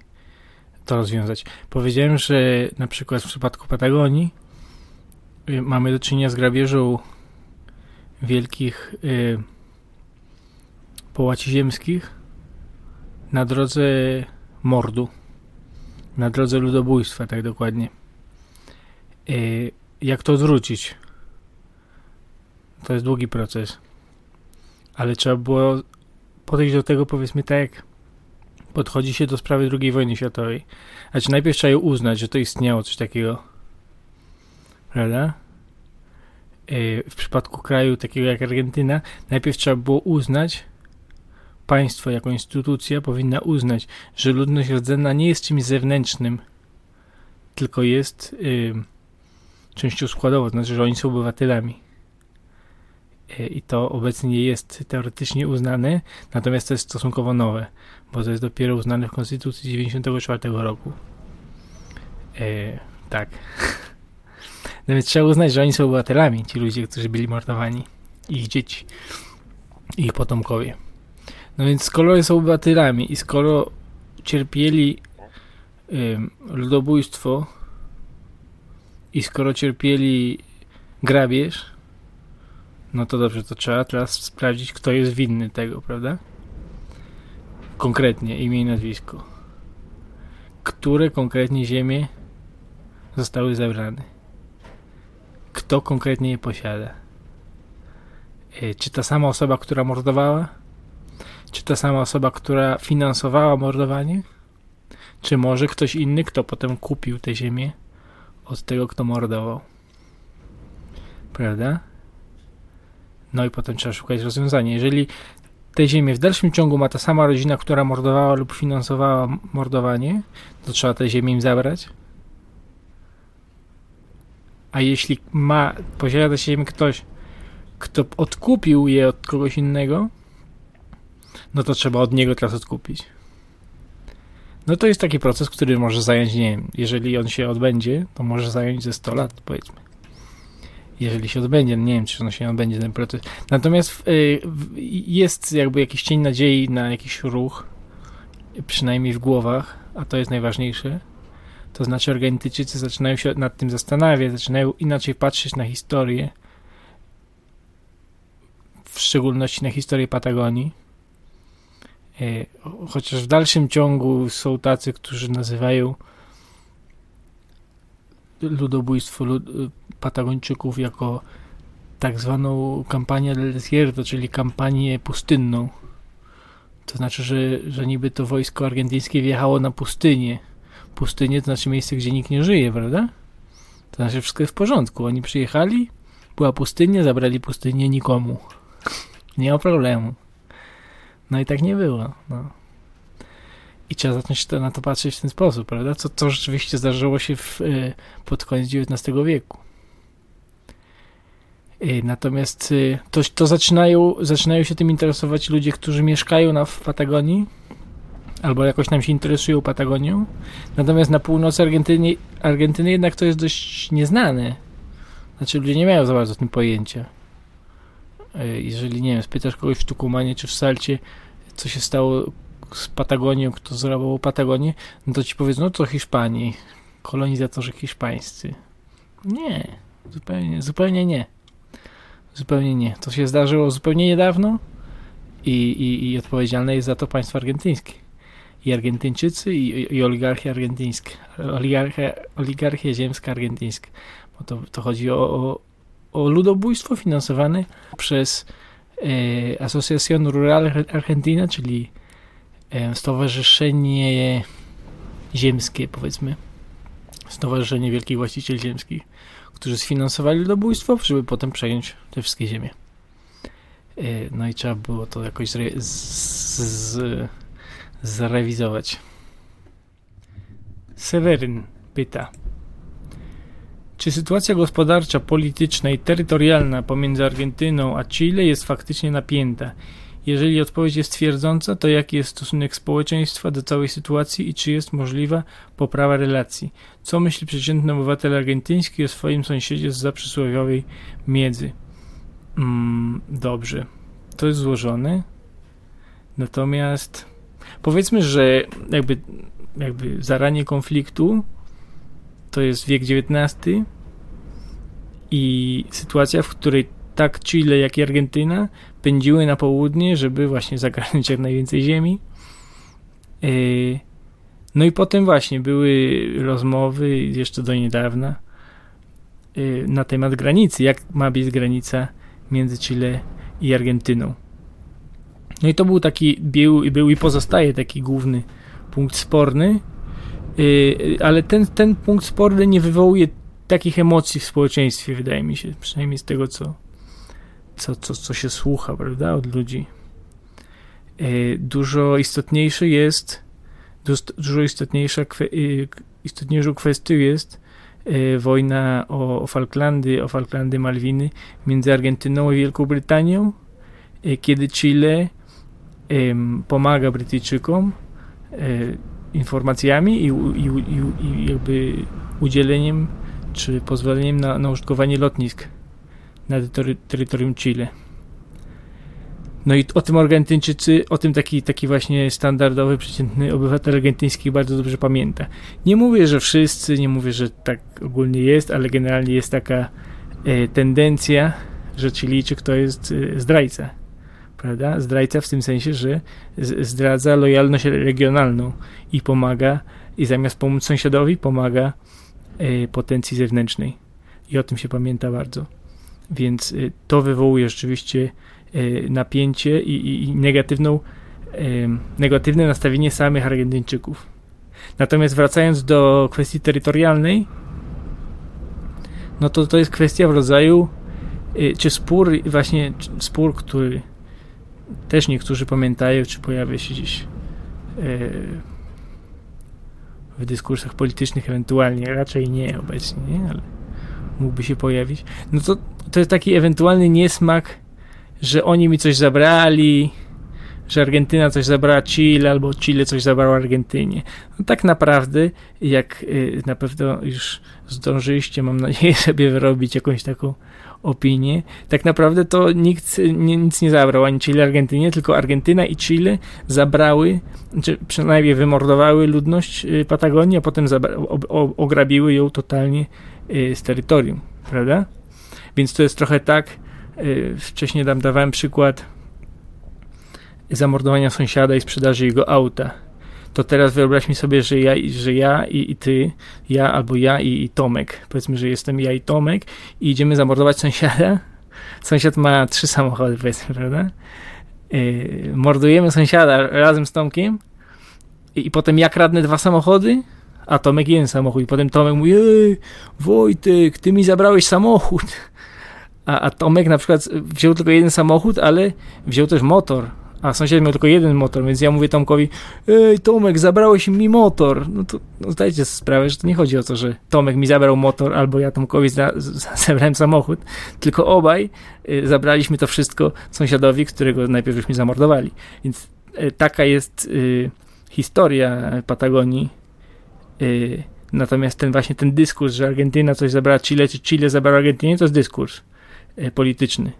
to rozwiązać. Powiedziałem, że na przykład w przypadku Patagonii y, mamy do czynienia z grabieżą wielkich y, połaci ziemskich na drodze mordu, na drodze ludobójstwa, tak dokładnie. Y, jak to odwrócić? To jest długi proces, ale trzeba było podejść do tego, powiedzmy, tak podchodzi się do sprawy II wojny światowej. Znaczy najpierw trzeba ją uznać, że to istniało coś takiego. Prawda? E, w przypadku kraju takiego jak Argentyna, najpierw trzeba było uznać, państwo jako instytucja powinna uznać, że ludność rdzenna nie jest czymś zewnętrznym, tylko jest y, częścią składową, to znaczy, że oni są obywatelami. Y, I to obecnie jest teoretycznie uznane, natomiast to jest stosunkowo nowe, bo to jest dopiero uznane w Konstytucji 94 roku. Y, tak. No więc trzeba uznać, że oni są obywatelami, ci ludzie, którzy byli mordowani, ich dzieci, ich potomkowie. No więc skoro są obywatelami i skoro cierpieli y, ludobójstwo i skoro cierpieli grabież, no to dobrze, to trzeba teraz sprawdzić, kto jest winny tego, prawda? Konkretnie, imię i nazwisko. Które konkretnie ziemie zostały zabrane? Kto konkretnie je posiada? Y, czy ta sama osoba, która mordowała? Czy ta sama osoba, która finansowała mordowanie? Czy może ktoś inny, kto potem kupił tę ziemię od tego, kto mordował? Prawda? No i potem trzeba szukać rozwiązania. Jeżeli tę ziemię w dalszym ciągu ma ta sama rodzina, która mordowała lub finansowała mordowanie, to trzeba tę ziemię im zabrać. A jeśli ma, posiada tę ziemię ktoś, kto odkupił je od kogoś innego, no to trzeba od niego teraz odkupić. No to jest taki proces, który może zająć, nie wiem, jeżeli on się odbędzie, to może zająć ze 100 lat, powiedzmy. Jeżeli się odbędzie, nie wiem, czy on się odbędzie, ten proces. Natomiast y, jest jakby jakiś cień nadziei na jakiś ruch, przynajmniej w głowach, a to jest najważniejsze. To znaczy Argentyńczycy zaczynają się nad tym zastanawiać, zaczynają inaczej patrzeć na historię, w szczególności na historię Patagonii E, chociaż w dalszym ciągu są tacy, którzy nazywają ludobójstwo lud Patagończyków jako tak zwaną kampanię del desierto, czyli kampanię pustynną. To znaczy, że, że niby to wojsko argentyńskie wjechało na pustynię. Pustynię to znaczy miejsce, gdzie nikt nie żyje, prawda? To znaczy wszystko jest w porządku. Oni przyjechali, była pustynia, zabrali pustynię nikomu. Nie ma problemu. No i tak nie było. No. I trzeba zacząć to, na to patrzeć w ten sposób, prawda? Co, co rzeczywiście zdarzyło się w, y, pod koniec XIX wieku. Y, natomiast y, to, to zaczynają, zaczynają się tym interesować ludzie, którzy mieszkają na, w Patagonii albo jakoś nam się interesują Patagonią. Natomiast na północy Argentyny, Argentyny jednak to jest dość nieznane. Znaczy ludzie nie mają za bardzo tym pojęcia. Jeżeli, nie wiem, spytasz kogoś w Tukumanie czy w Salcie, co się stało z Patagonią, kto zrabował Patagonię, no to ci powiedzą, no to Hiszpanii, kolonizatorzy hiszpańscy. Nie, zupełnie, zupełnie nie. Zupełnie nie. To się zdarzyło zupełnie niedawno i, i, i odpowiedzialne jest za to państwo argentyńskie. I Argentyńczycy, i, i oligarchia argentyńska. Oligarchia, oligarchia ziemska argentyńska. Bo to, to chodzi o, o, o ludobójstwo finansowane przez e, Asociación Rural Argentina, czyli Stowarzyszenie Ziemskie, powiedzmy. Stowarzyszenie Wielkich Właścicieli Ziemskich, którzy sfinansowali ludobójstwo, żeby potem przejąć te wszystkie ziemie. E, no i trzeba było to jakoś zrewizować. Seweryn pyta. Czy sytuacja gospodarcza, polityczna i terytorialna pomiędzy Argentyną a Chile jest faktycznie napięta? Jeżeli odpowiedź jest twierdząca, to jaki jest stosunek społeczeństwa do całej sytuacji i czy jest możliwa poprawa relacji? Co myśli przeciętny obywatel argentyński o swoim sąsiedzie z zaprzysłowiowej miedzy? Mm, dobrze, to jest złożone. Natomiast powiedzmy, że jakby, jakby zaranie konfliktu to jest wiek XIX i sytuacja, w której tak Chile, jak i Argentyna pędziły na południe, żeby właśnie zagarnąć jak najwięcej ziemi. E, no i potem właśnie były rozmowy, jeszcze do niedawna, e, na temat granicy, jak ma być granica między Chile i Argentyną. No i to był taki, był, był i pozostaje taki główny punkt sporny, y, ale ten, ten punkt sporny nie wywołuje takich emocji w społeczeństwie, wydaje mi się, przynajmniej z tego, co, co, co, co się słucha, prawda, od ludzi. Y, dużo istotniejszy jest, dużo istotniejsza, istotniejszą kwestią jest wojna o, o Falklandy, o Falklandy Malwiny między Argentyną i Wielką Brytanią, kiedy Chile pomaga Brytyjczykom e, informacjami i, i, i, jakby udzieleniem czy pozwoleniem na, na użytkowanie lotnisk na terytorium Chile. No i o tym Argentyńczycy, o tym taki, taki właśnie standardowy, przeciętny obywatel argentyński bardzo dobrze pamięta. Nie mówię, że wszyscy, nie mówię, że tak ogólnie jest, ale generalnie jest taka e, tendencja, że Chilijczyk to jest e, zdrajca prawda? Zdrajca w tym sensie, że zdradza lojalność regionalną i pomaga, i zamiast pomóc sąsiadowi, pomaga y, potencji zewnętrznej. I o tym się pamięta bardzo. Więc y, to wywołuje rzeczywiście y, napięcie i, i, i negatywną, negatywne nastawienie samych Argentyńczyków. Natomiast wracając do kwestii terytorialnej, no to to jest kwestia w rodzaju, czy spór, właśnie spór, który też niektórzy pamiętają, czy pojawia się gdzieś e, w dyskursach politycznych ewentualnie, raczej nie obecnie, nie? ale mógłby się pojawić. No to, to jest taki ewentualny niesmak, że oni mi coś zabrali, że Argentyna coś zabrała Chile, albo Chile coś zabrało Argentynie. No tak naprawdę, jak y, na pewno już zdążyliście, mam nadzieję, sobie wyrobić jakąś taką opinię, tak naprawdę to nikt nie, nic nie zabrał, ani Chile, Argentynie, tylko Argentyna i Chile zabrały, czy przynajmniej wymordowały ludność y, Patagonii, a potem ograbiły ją totalnie y, z terytorium, prawda? Więc to jest trochę tak, wcześniej dam, dawałem przykład zamordowania sąsiada i sprzedaży jego auta. To teraz wyobraźmy sobie, że ja, że ja i, i ty, ja albo ja i, i, Tomek, powiedzmy, że jestem ja i Tomek i idziemy zamordować sąsiada. Sąsiad ma trzy samochody, powiedzmy, prawda? Yy, mordujemy sąsiada razem z Tomkiem i, i potem ja kradnę dwa samochody, a Tomek jeden samochód. I potem Tomek mówi, ej, Wojtek, ty mi zabrałeś samochód. A, a Tomek na przykład wziął tylko jeden samochód, ale wziął też motor a sąsiad miał tylko jeden motor, więc ja mówię Tomkowi, ej Tomek, zabrałeś mi motor. No to no zdajcie sprawę, że to nie chodzi o to, że Tomek mi zabrał motor, albo ja Tomkowi za, za, zabrałem samochód, tylko obaj y, zabraliśmy to wszystko sąsiadowi, którego najpierw żeśmy zamordowali. Więc y, taka jest y, historia Patagonii. Y, natomiast ten właśnie ten dyskurs, że Argentyna coś zabrała Chile, czy Chile zabrała Argentynie, to jest dyskurs polityczny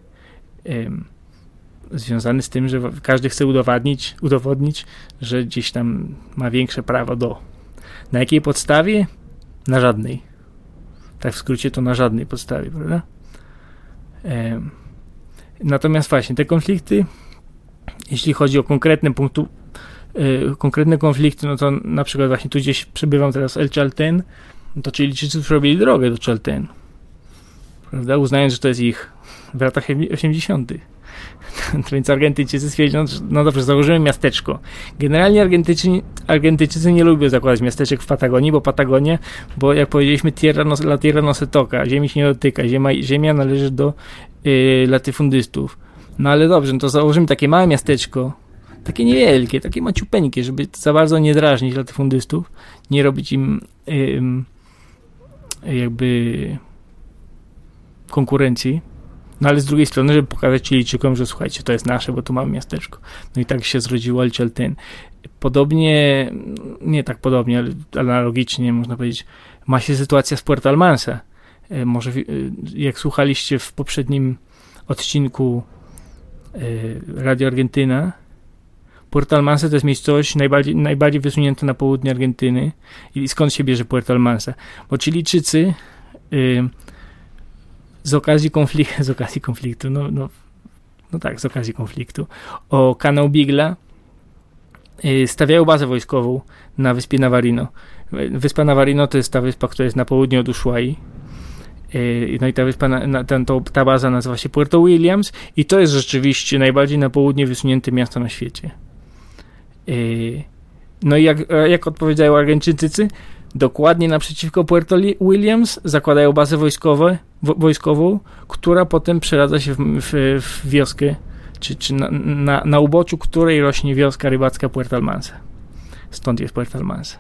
związany z tym, że każdy chce udowodnić, udowodnić, że gdzieś tam ma większe prawo do. Na jakiej podstawie? Na żadnej. Tak w skrócie to na żadnej podstawie, prawda? E, natomiast właśnie te konflikty, jeśli chodzi o konkretne punkty, e, konkretne konflikty, no to na przykład właśnie tu gdzieś przebywam teraz El Chalten, no to Chilijczycy zrobili drogę do Chalten, prawda? Uznając, że to jest ich w latach 80. Więc Argentyńczycy stwierdzili, no, no dobrze, założymy miasteczko. Generalnie Argentyńczycy, Argentyńczycy nie lubią zakładać miasteczek w Patagonii, bo Patagonia, bo jak powiedzieliśmy, tierra no, la tierra no se toka, ziemi się nie dotyka, ziemia, ziemia należy do yy, latyfundystów. No ale dobrze, no to założymy takie małe miasteczko, takie niewielkie, takie maciupeńkie, żeby za bardzo nie drażnić latyfundystów, nie robić im jakby konkurencji no ale z drugiej strony, żeby pokazać Chilijczykom, że słuchajcie, to jest nasze, bo tu mamy miasteczko. No i tak się zrodziło Alcialten. Podobnie, nie tak podobnie, ale analogicznie można powiedzieć, ma się sytuacja z Puerto Almansa. E, może e, jak słuchaliście w poprzednim odcinku e, Radio Argentyna, Puerto Almansa to jest miejscowość najbardziej, najbardziej wysunięta na południe Argentyny. I skąd się bierze Puerto Almansa? Bo Chilijczycy z okazji konfliktu, z okazji konfliktu, no, no, no tak, z okazji konfliktu, o kanał Bigla y, stawiają bazę wojskową na wyspie Navarino. Wyspa Navarino to jest ta wyspa, która jest na południu od Ushuai. Y, no i ta wyspa, ta, ta baza nazywa się Puerto Williams i to jest rzeczywiście najbardziej na południe wysunięte miasto na świecie. Y, No i jak, jak odpowiedziają Argentyńczycy? Dokładnie naprzeciwko Puerto Williams zakładają bazę wojskowe, wojskową, która potem przeradza się w, w, w wioskę, czy, czy na, na, na uboczu której rośnie wioska rybacka Puerto Almanza. Stąd jest Puerto Almanza.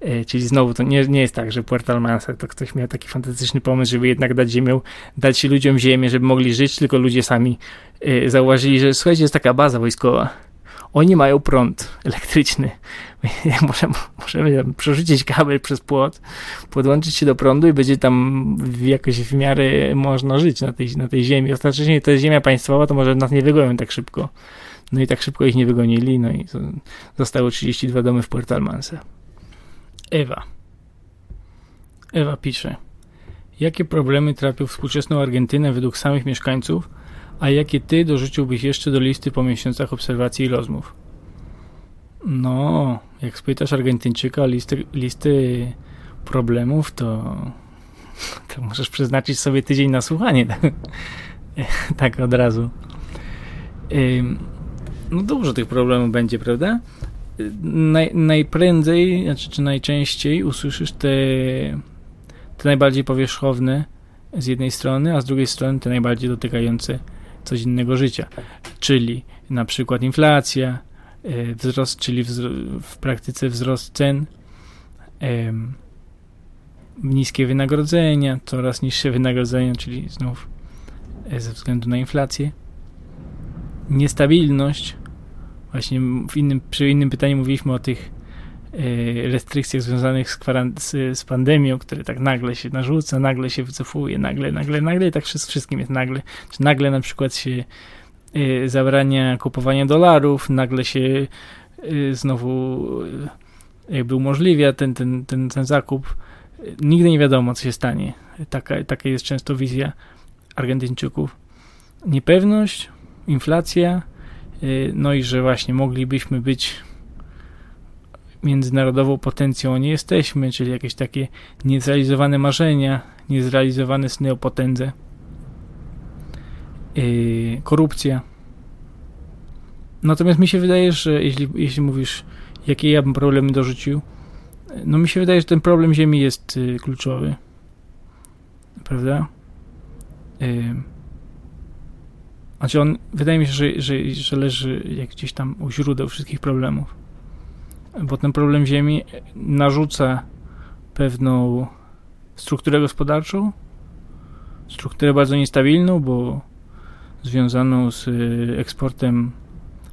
E, czyli znowu to nie, nie jest tak, że Puerto Almanza to ktoś miał taki fantastyczny pomysł, żeby jednak dać ziemię, dać ludziom ziemię, żeby mogli żyć, tylko ludzie sami e, zauważyli, że słuchajcie, jest taka baza wojskowa. Oni mają prąd elektryczny. możemy, możemy przerzucić kabel przez płot, podłączyć się do prądu i będzie tam jakoś w miarę można żyć na tej, na tej ziemi. Ostatecznie to jest ziemia państwowa, to może nas nie wygonią tak szybko. No i tak szybko ich nie wygonili, no i zostało 32 domy w Puerto Almanza. Ewa. Ewa pisze. Jakie problemy trapią współczesną Argentynę według samych mieszkańców, a jakie ty dorzuciłbyś jeszcze do listy po miesiącach obserwacji i rozmów? No, jak spytasz Argentyńczyka listy, listy problemów, to, to możesz przeznaczyć sobie tydzień na słuchanie. Tak, tak od razu. No dużo tych problemów będzie, prawda? naj, najprędzej, znaczy, czy najczęściej usłyszysz te, te najbardziej powierzchowne z jednej strony, a z drugiej strony te najbardziej dotykające codziennego życia. Czyli na przykład inflacja, e, wzrost, czyli w praktyce wzrost cen, niskie wynagrodzenia, coraz niższe wynagrodzenia, czyli znów e, ze względu na inflację, niestabilność, Właśnie w innym, przy innym pytaniu mówiliśmy o tych restrykcjach związanych z, z, z, pandemią, które tak nagle się narzuca, nagle się wycofuje, nagle, nagle, nagle i tak wszystkim jest nagle. Czy nagle na przykład się e, zabrania kupowania dolarów, nagle się e, znowu jakby umożliwia ten, ten, ten, ten zakup. Nigdy nie wiadomo, co się stanie. Taka, taka jest często wizja Argentyńczyków. Niepewność, inflacja, Y, no i że właśnie moglibyśmy być międzynarodową potencją, nie jesteśmy, czyli jakieś takie niezrealizowane marzenia, niezrealizowane sny o potędze. Yy, korupcja. Natomiast mi się wydaje, że jeśli, jeśli mówisz, jakie ja bym problemy dorzucił, no mi się wydaje, że ten problem Ziemi jest y, kluczowy. Prawda? Yy. Znaczy on, wydaje mi się, że, że, że leży jak gdzieś tam u źródeł wszystkich problemów. Bo ten problem Ziemi narzuca pewną strukturę gospodarczą, strukturę bardzo niestabilną, bo związaną z y, eksportem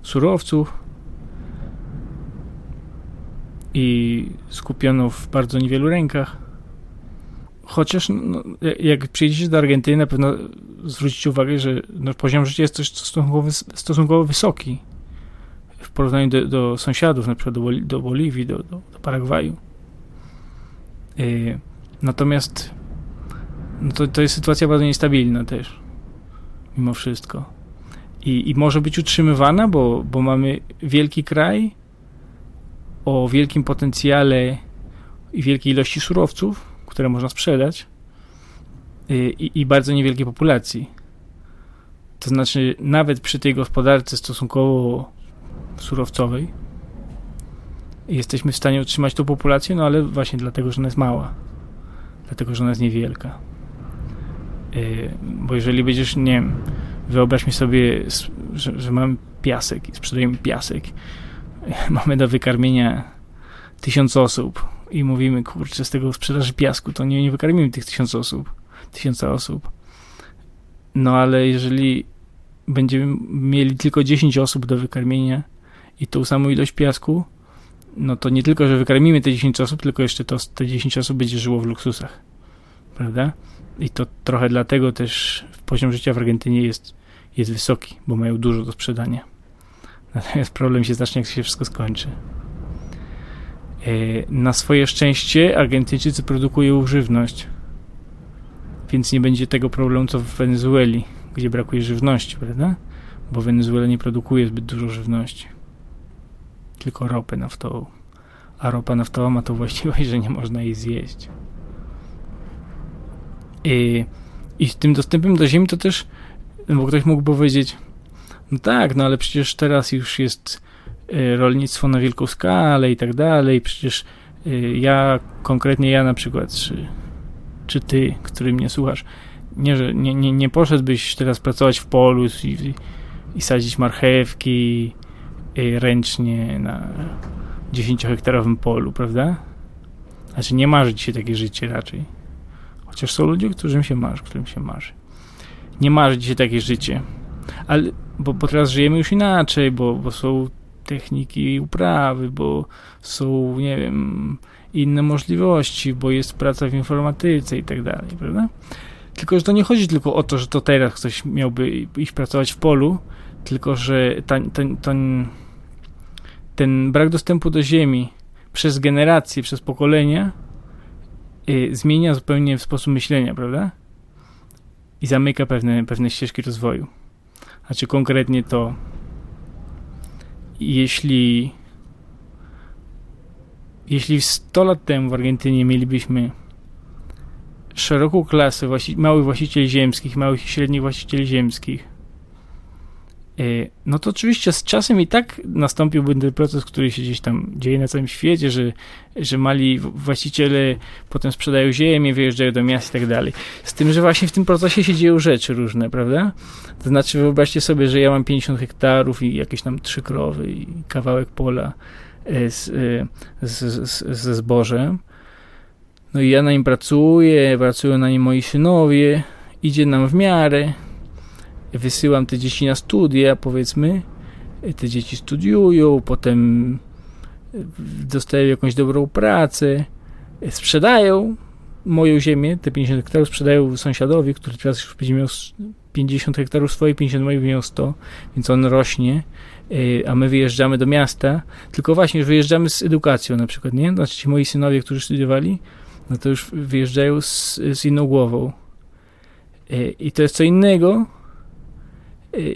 surowców i skupioną w bardzo niewielu rękach. Chociaż no, jak przyjedziecie do Argentyny, na pewno zwrócić uwagę, że no, poziom życia jest też stosunkowo, stosunkowo wysoki porównaniu do, do sąsiadów, na przykład do, do Boliwii, do, do, do Paragwaju. Yy, natomiast no to, to jest sytuacja bardzo niestabilna też, mimo wszystko. I, i może być utrzymywana, bo, bo mamy wielki kraj o wielkim potencjale i wielkiej ilości surowców, które można sprzedać, i, i bardzo niewielkiej populacji. To znaczy, nawet przy tej gospodarce stosunkowo surowcowej jesteśmy w stanie utrzymać tą populację, no ale właśnie dlatego, że ona jest mała. Dlatego, że ona jest niewielka. Yy, bo jeżeli będziesz, nie wiem, wyobraźmy sobie, że, że mamy piasek i sprzedajemy piasek. Mamy do wykarmienia tysiąc osób i mówimy, kurczę, z tego sprzedaży piasku to nie, nie wykarmimy tych tysiąc osób tysiąca osób. No ale jeżeli będziemy mieli tylko 10 osób do wykarmienia i tą samą ilość piasku, no to nie tylko, że wykarmimy te 10 osób, tylko jeszcze to, te 10 osób będzie żyło w luksusach. Prawda? I to trochę dlatego też poziom życia w Argentynie jest, jest wysoki, bo mają dużo do sprzedania. Natomiast problem się zacznie, jak się wszystko skończy. E, na swoje szczęście Argentyńczycy produkują żywność więc nie będzie tego problemu co w Wenezueli, gdzie brakuje żywności, prawda? Bo Wenezuela nie produkuje zbyt dużo żywności, tylko ropę naftową. A ropa naftowa ma tą właściwość, że nie można jej zjeść. I, i z tym dostępem do ziemi to też, bo ktoś mógł powiedzieć, no tak, no ale przecież teraz już jest y, rolnictwo na wielką skalę i tak dalej. Przecież y, ja, konkretnie ja na przykład, czy, czy ty, który mnie słuchasz, nie, że nie, nie, nie poszedłbyś teraz pracować w polu i, i sadzić marchewki ręcznie na 10-hektarowym polu, prawda? Znaczy nie marzy się takie życie raczej. Chociaż są ludzie, którym się marzy, którym się marzy. Nie marzy się takie życie. Ale, bo, bo teraz żyjemy już inaczej, bo, bo są techniki uprawy, bo są, nie wiem, inne możliwości, bo jest praca w informatyce i tak dalej, prawda? Tylko, że to nie chodzi tylko o to, że to teraz ktoś miałby iść pracować w polu, tylko, że ten, ten, ten, ten brak dostępu do ziemi przez generacje, przez pokolenia y, zmienia zupełnie sposób myślenia, prawda? I zamyka pewne, pewne ścieżki rozwoju. Znaczy konkretnie to, jeśli jeśli 100 lat temu w Argentynie mielibyśmy szeroką klasę właści małych właścicieli ziemskich, małych i średnich właścicieli ziemskich, no to oczywiście z czasem i tak nastąpiłby ten proces, który się gdzieś tam dzieje na całym świecie, że, że mali właściciele potem sprzedają ziemię, wyjeżdżają do miast i tak dalej. Z tym, że właśnie w tym procesie się dzieją rzeczy różne, prawda? To znaczy wyobraźcie sobie, że ja mam 50 hektarów i jakieś tam trzy krowy i kawałek pola e, z, e, z, z, ze zbożem. No i ja na nim pracuję, pracują na nim moi synowie, idzie nam w miarę, wysyłam te dzieci na studia, powiedzmy, te dzieci studiują, potem dostają jakąś dobrą pracę, sprzedają moją ziemię, te 50 hektarów sprzedają sąsiadowi, który teraz już będzie miał 50 hektarów swoje, 50 moich miał 100, więc on rośnie, e, a my wyjeżdżamy do miasta, tylko właśnie już wyjeżdżamy z edukacją na przykład, nie? Znaczy ci moi synowie, którzy studiowali, no to już wyjeżdżają z, z inną głową. E, I to jest co innego,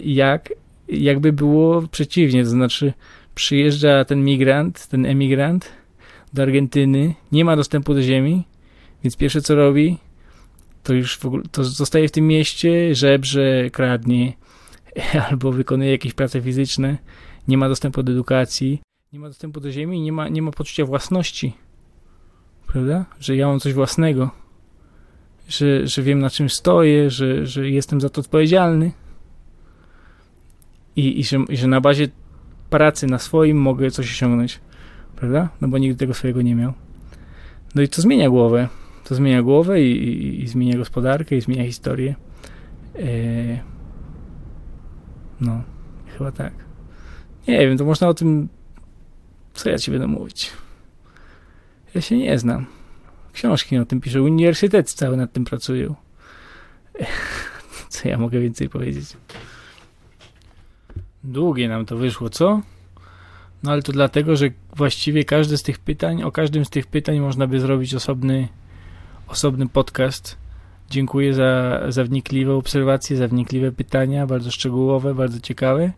jak jakby było przeciwnie, to znaczy przyjeżdża ten migrant, ten emigrant do Argentyny, nie ma dostępu do ziemi, więc pierwsze co robi, to już w ogóle, to zostaje w tym mieście, żebrze, kradnie, albo wykonuje jakieś prace fizyczne, nie ma dostępu do edukacji, nie ma dostępu do ziemi, nie ma, nie ma poczucia własności, prawda? Że ja mam coś własnego, że, że wiem na czym stoję, że, że jestem za to odpowiedzialny i, i, że, i że na bazie pracy na swoim mogę coś osiągnąć, prawda? No bo nigdy tego swojego nie miał. No i to zmienia głowę. To zmienia głowę i, i, i zmienia gospodarkę, i zmienia historię. Eee, no, chyba tak. Nie wiem, to można o tym. Co ja ci będę mówić? Ja się nie znam. Książki o tym piszę. Uniwersytet cały nad tym pracują. Co ja mogę więcej powiedzieć? Długie nam to wyszło, co? No ale to dlatego, że właściwie każde z tych pytań, o każdym z tych pytań można by zrobić osobny, osobny podcast. Dziękuję za, za wnikliwe obserwacje, za wnikliwe pytania, bardzo szczegółowe, bardzo ciekawe.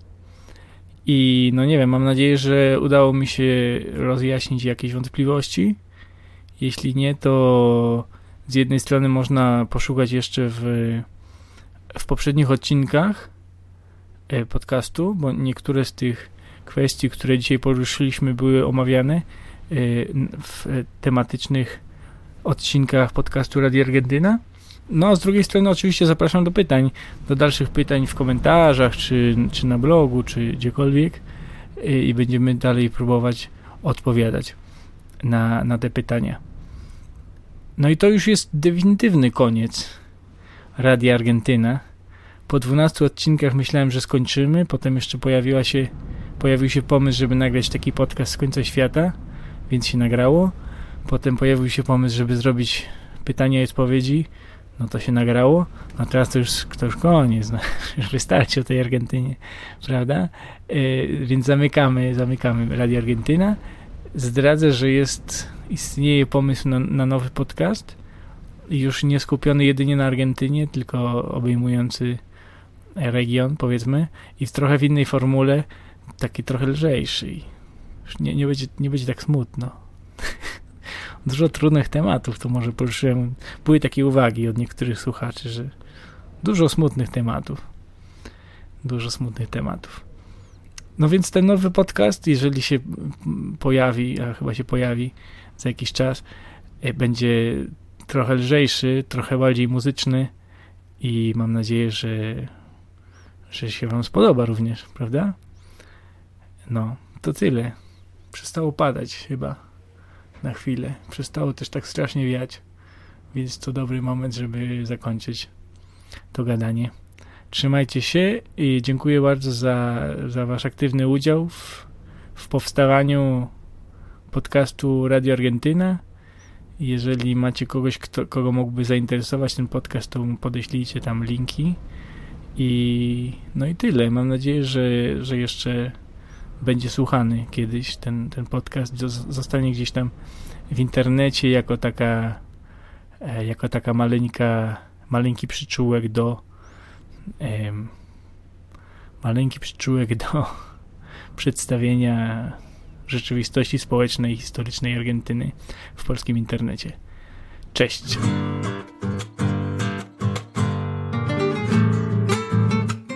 I no nie wiem, mam nadzieję, że udało mi się rozjaśnić jakieś wątpliwości. Jeśli nie, to z jednej strony można poszukać jeszcze w, w poprzednich odcinkach podcastu, bo niektóre z tych kwestii, które dzisiaj poruszyliśmy, były omawiane e, w tematycznych odcinkach podcastu Radio Argentyna. No a z drugiej strony oczywiście zapraszam do pytań, do dalszych pytań w komentarzach, czy, czy na blogu, czy gdziekolwiek e, i będziemy dalej próbować odpowiadać na, na te pytania. No i to już jest definitywny koniec Radia Argentyna po 12 odcinkach myślałem, że skończymy, potem jeszcze pojawiła się, pojawił się pomysł, żeby nagrać taki podcast z końca świata, więc się nagrało. Potem pojawił się pomysł, żeby zrobić pytania i odpowiedzi, no to się nagrało. No teraz to już, to już koniec, no, już wystarczy o tej Argentynie, prawda? Yy, więc zamykamy, zamykamy Radio Argentyna. Zdradzę, że jest, istnieje pomysł na, na nowy podcast, już nie skupiony jedynie na Argentynie, tylko obejmujący region, powiedzmy, i w trochę w innej formule, taki trochę lżejszy. Nie, nie, będzie, nie będzie tak smutno. Dużo trudnych tematów to może poruszyłem. Były takie uwagi od niektórych słuchaczy, że dużo smutnych tematów. Dużo smutnych tematów. No więc ten nowy podcast, jeżeli się pojawi, a chyba się pojawi za jakiś czas, e, będzie trochę lżejszy, trochę bardziej muzyczny i mam nadzieję, że, że się Wam spodoba również, prawda? No, to tyle. Przestało padać chyba na chwilę. Przestało też tak strasznie wiać, więc to dobry moment, żeby zakończyć to gadanie. Trzymajcie się i dziękuję bardzo za, za Wasz aktywny udział w, w powstawaniu podcastu Radio Argentyna. Jeżeli macie kogoś, kto, kogo mógłby zainteresować ten podcast, to mu podeślijcie tam linki. I no i tyle. Mam nadzieję, że, że jeszcze będzie słuchany kiedyś ten, ten podcast. Zostanie gdzieś tam w internecie jako taka e, jako taka maleńka, maleńki przyczółek do maleńki przyczółek do przedstawienia rzeczywistości społecznej i historycznej Argentyny w polskim internecie. Cześć!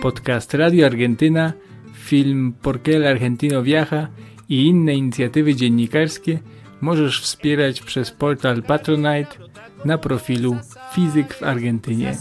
Podcast Radio Argentyna, film Por qué el argentino viaja i inne inicjatywy dziennikarskie możesz wspierać przez portal Patronite na profilu Fizyk w Argentynie.